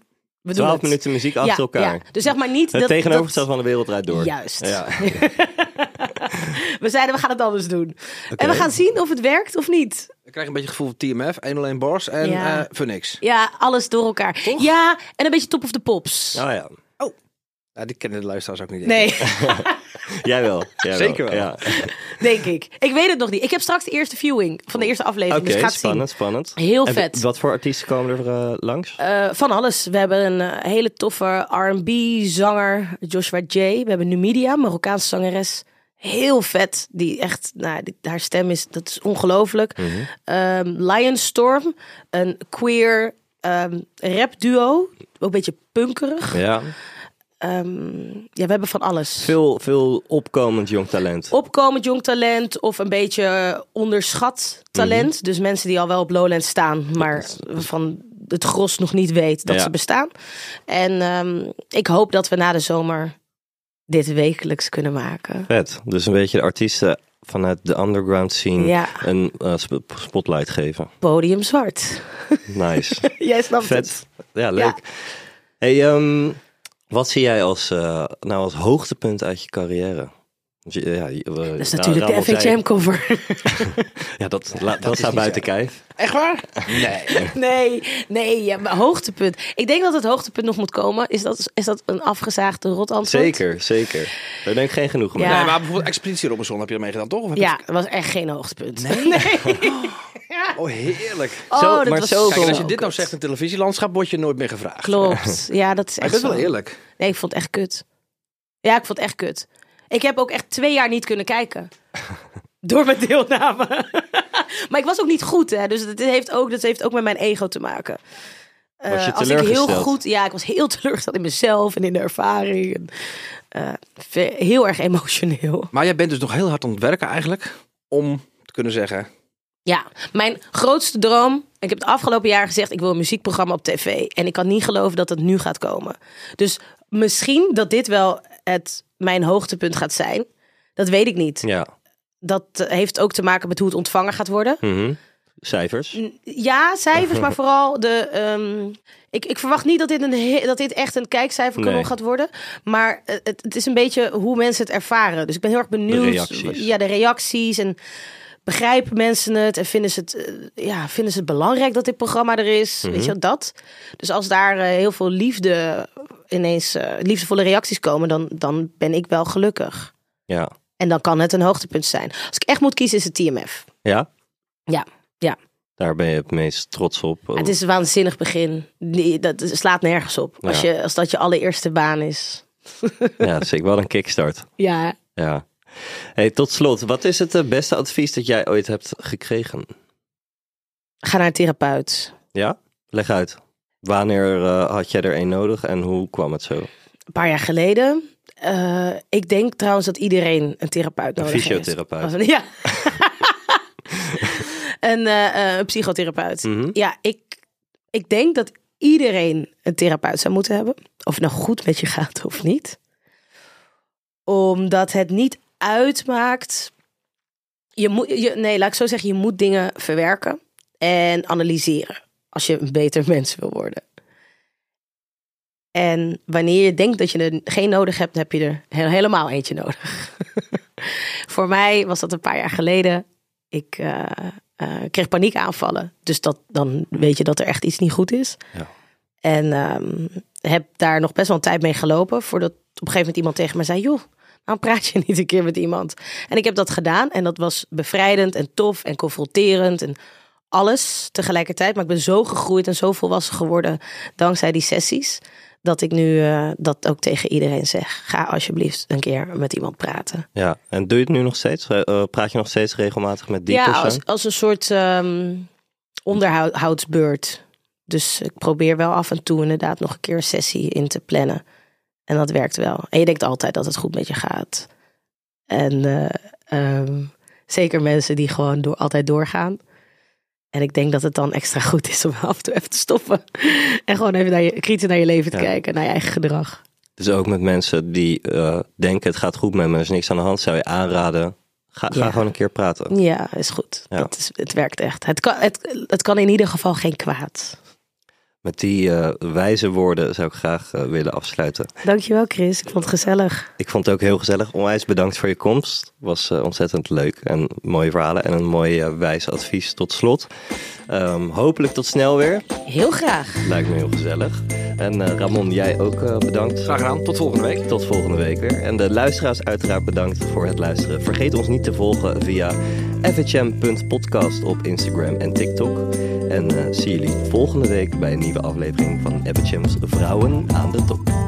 Speaker 5: We doen
Speaker 3: 12
Speaker 5: het.
Speaker 3: minuten muziek achter
Speaker 5: Ja,
Speaker 3: elkaar.
Speaker 5: ja. Dus zeg maar niet
Speaker 3: Het
Speaker 5: dat.
Speaker 3: tegenovergestelde van de wereld draait door.
Speaker 5: Juist.
Speaker 3: Ja.
Speaker 5: we zeiden we gaan het anders doen. En we gaan zien of het werkt of niet.
Speaker 4: Ik krijg een beetje het gevoel van TMF, 101 Bars en
Speaker 5: Ja.
Speaker 4: eh voor niks.
Speaker 5: Ja, alles door elkaar. Ja, en een beetje top of the pops.
Speaker 3: Oh ja.
Speaker 4: Ja, die kennen de luisteraars ook niet.
Speaker 5: Nee,
Speaker 3: Jij wel. Jij
Speaker 4: Zeker wel.
Speaker 3: Ja.
Speaker 5: denk ik. Ik weet het nog niet. Ik heb straks de eerste viewing van de eerste aflevering.
Speaker 3: Oké,
Speaker 5: dus
Speaker 3: spannend, spannend.
Speaker 5: zien. Heel
Speaker 3: En
Speaker 5: vet.
Speaker 3: Wat voor artiesten komen er eh, langs?
Speaker 5: Eh, van alles. We hebben een eh, hele toffe R&B-zanger, Joshua J. We hebben Numidia, Marokkaanse zangeres. Heel vet. Die echt, nou, die- haar stem is, dat is ongelooflijk.
Speaker 3: Mhm.
Speaker 5: Ehm, Lionstorm, een queer ehm rap duo. Ook een beetje punkerig.
Speaker 3: Ja.
Speaker 5: Ehm, ja, we hebben van alles.
Speaker 3: Veel, veel opkomend jong talent.
Speaker 5: Opkomend jong talent of een beetje onderschat talent.
Speaker 3: Mhm.
Speaker 5: Dus mensen die al wel op Lowland staan, maar van het gros nog niet weet dat
Speaker 3: Ja.
Speaker 5: ze bestaan. En ehm, ik hoop dat we na de zomer dit wekelijks kunnen maken.
Speaker 3: Vet. Dus een beetje de artiesten vanuit de underground scene
Speaker 5: Ja,
Speaker 3: een eh, sp- spotlight geven.
Speaker 5: podium zwart.
Speaker 3: Nice.
Speaker 5: Jij snapt het.
Speaker 3: Vet. Ja, leuk. Hey, ehm, wat zie jij als, eh, nou, als hoogtepunt uit je carrière? Want je- Ja, we-
Speaker 5: Dat is
Speaker 3: nou,
Speaker 5: natuurlijk
Speaker 3: Ramon
Speaker 5: de FHM-cover.
Speaker 3: Ja, dat, la- dat,
Speaker 4: is
Speaker 3: staat buiten
Speaker 4: zo.
Speaker 3: kijf.
Speaker 4: Echt waar? Nee.
Speaker 5: Nee, nee, ja, maar hoogtepunt. Ik denk dat het hoogtepunt nog moet komen. Is dat, is dat een afgezaagde rotantwoord?
Speaker 3: Zeker, zeker. Daar denk ik geen genoeg mee.
Speaker 5: Ja.
Speaker 4: Nee, maar bijvoorbeeld Expeditie Robinson heb je ermee gedaan, toch? Of heb je
Speaker 5: Ja, dat was echt geen hoogtepunt. Nee.
Speaker 4: het- Oh, heerlijk.
Speaker 5: Oh,
Speaker 3: Zo-
Speaker 5: dat
Speaker 3: maar
Speaker 5: was
Speaker 3: zo-
Speaker 4: Kijk, als je dit nou zegt in televisielandschap, word je nooit meer gevraagd.
Speaker 5: Klopt. Ja, dat is
Speaker 4: Maar
Speaker 5: echt
Speaker 4: dat is wel eerlijk.
Speaker 5: Nee, ik vond het echt kut. Ja, ik vond het echt kut. Ik heb ook echt twee jaar niet kunnen kijken. Door mijn deelname. maar ik was ook niet goed, hè. Dus dat heeft ook, dat heeft ook met mijn ego te maken. Eh,
Speaker 3: Was je
Speaker 5: als ik heel goed... Ja, ik was heel teleurgesteld in mezelf en in de ervaring. En, eh, heel erg emotioneel.
Speaker 4: Maar jij bent dus nog heel hard aan het werken eigenlijk. Om te kunnen zeggen,
Speaker 5: Ja, mijn grootste droom. Ik heb het afgelopen jaar gezegd: ik wil een muziekprogramma op tv. En ik kan niet geloven dat het nu gaat komen. Dus misschien dat dit wel het, mijn hoogtepunt gaat zijn. Dat weet ik niet.
Speaker 3: Ja.
Speaker 5: Dat eh, heeft ook te maken met hoe het ontvangen gaat worden.
Speaker 3: Mhm. Cijfers.
Speaker 5: Ja, cijfers, maar vooral de. ehm, ik, ik verwacht niet dat dit, een, dat dit echt een kijkcijferkanon
Speaker 3: Nee.
Speaker 5: gaat worden. Maar eh, het, het is een beetje hoe mensen het ervaren. Dus ik ben heel erg benieuwd.
Speaker 3: De reacties.
Speaker 5: Ja, de reacties. En begrijpen mensen het? En vinden ze het, eh, ja, vinden ze het belangrijk dat dit programma er is?
Speaker 3: Mhm.
Speaker 5: Weet je wel, dat? Dus als daar eh, heel veel liefde ineens eh, liefdevolle reacties komen, dan, dan ben ik wel gelukkig.
Speaker 3: Ja.
Speaker 5: En dan kan het een hoogtepunt zijn. Als ik echt moet kiezen, is het TMF.
Speaker 3: Ja?
Speaker 5: Ja, ja.
Speaker 3: Daar ben je het meest trots op.
Speaker 5: Het is een waanzinnig begin. Dat slaat nergens op. Als, je, als dat je allereerste baan is.
Speaker 3: Ja, zeker wel een kickstart.
Speaker 5: Ja,
Speaker 3: Ja. Hey, tot slot, wat is het eh, beste advies dat jij ooit hebt gekregen?
Speaker 5: Ga naar een therapeut.
Speaker 3: Ja? Leg uit. Wanneer eh, had jij er een nodig en hoe kwam het zo?
Speaker 5: Een paar jaar geleden. Eh, ik denk trouwens dat iedereen een therapeut
Speaker 3: Een
Speaker 5: nodig
Speaker 3: fysiotherapeut.
Speaker 5: heeft. Ja. een, eh, eh, een psychotherapeut.
Speaker 3: Mhm.
Speaker 5: Ja, ik, ik denk dat iedereen een therapeut zou moeten hebben. Of het nou goed met je gaat of niet. Omdat het niet uitmaakt. Je moet, je, nee, laat ik zo zeggen, je moet dingen verwerken en analyseren. Als je een beter mens wil worden. En wanneer je denkt dat je er geen nodig hebt, heb je er he- helemaal eentje nodig. Voor mij was dat een paar jaar geleden. Ik eh, eh, kreeg paniekaanvallen. Dus dat, dan weet je dat er echt iets niet goed is.
Speaker 3: Ja.
Speaker 5: En ehm, heb daar nog best wel een tijd mee gelopen. Voordat op een gegeven moment iemand tegen me zei: Joh, waarom praat je niet een keer met iemand? En ik heb dat gedaan. En dat was bevrijdend en tof en confronterend. En alles tegelijkertijd. Maar ik ben zo gegroeid en zo volwassen geworden dankzij die sessies. Dat ik nu eh, dat ook tegen iedereen zeg. Ga alsjeblieft een keer met iemand praten.
Speaker 3: Ja, en doe je het nu nog steeds? Eh, praat je nog steeds regelmatig met die
Speaker 5: ja,
Speaker 3: persoon?
Speaker 5: als, als een soort ehm, onderhoudsbeurt. Dus ik probeer wel af en toe inderdaad nog een keer een sessie in te plannen. En dat werkt wel. En je denkt altijd dat het goed met je gaat. En eh, ehm, zeker mensen die gewoon door, altijd doorgaan. En ik denk dat het dan extra goed is om af en toe even te stoppen. En gewoon even naar je, kritisch naar je leven te
Speaker 3: Ja.
Speaker 5: kijken. Naar je eigen gedrag.
Speaker 3: Dus ook met mensen die eh, denken het gaat goed met me, er is niks aan de hand, zou je aanraden, ga, gewoon een keer praten.
Speaker 5: Ja, is goed.
Speaker 3: Ja.
Speaker 5: Dat is, het werkt echt. Het kan, het, het kan in ieder geval geen kwaad.
Speaker 3: Met die eh, wijze woorden zou ik graag eh, willen afsluiten.
Speaker 5: Dankjewel Chris, ik vond het gezellig.
Speaker 3: Ik vond het ook heel gezellig. Onwijs bedankt voor je komst. Was eh, ontzettend leuk en mooie verhalen en een mooi wijs advies tot slot. Ehm, hopelijk tot snel weer.
Speaker 5: Heel graag.
Speaker 3: Lijkt me heel gezellig. En Ramon, jij ook bedankt.
Speaker 4: Graag gedaan. Tot volgende week.
Speaker 3: Tot volgende week weer. En de luisteraars uiteraard bedankt voor het luisteren. Vergeet ons niet te volgen via fhm.podcast op Instagram en TikTok. En eh, zie jullie volgende week bij een nieuwe aflevering van FHM's Vrouwen aan de Top.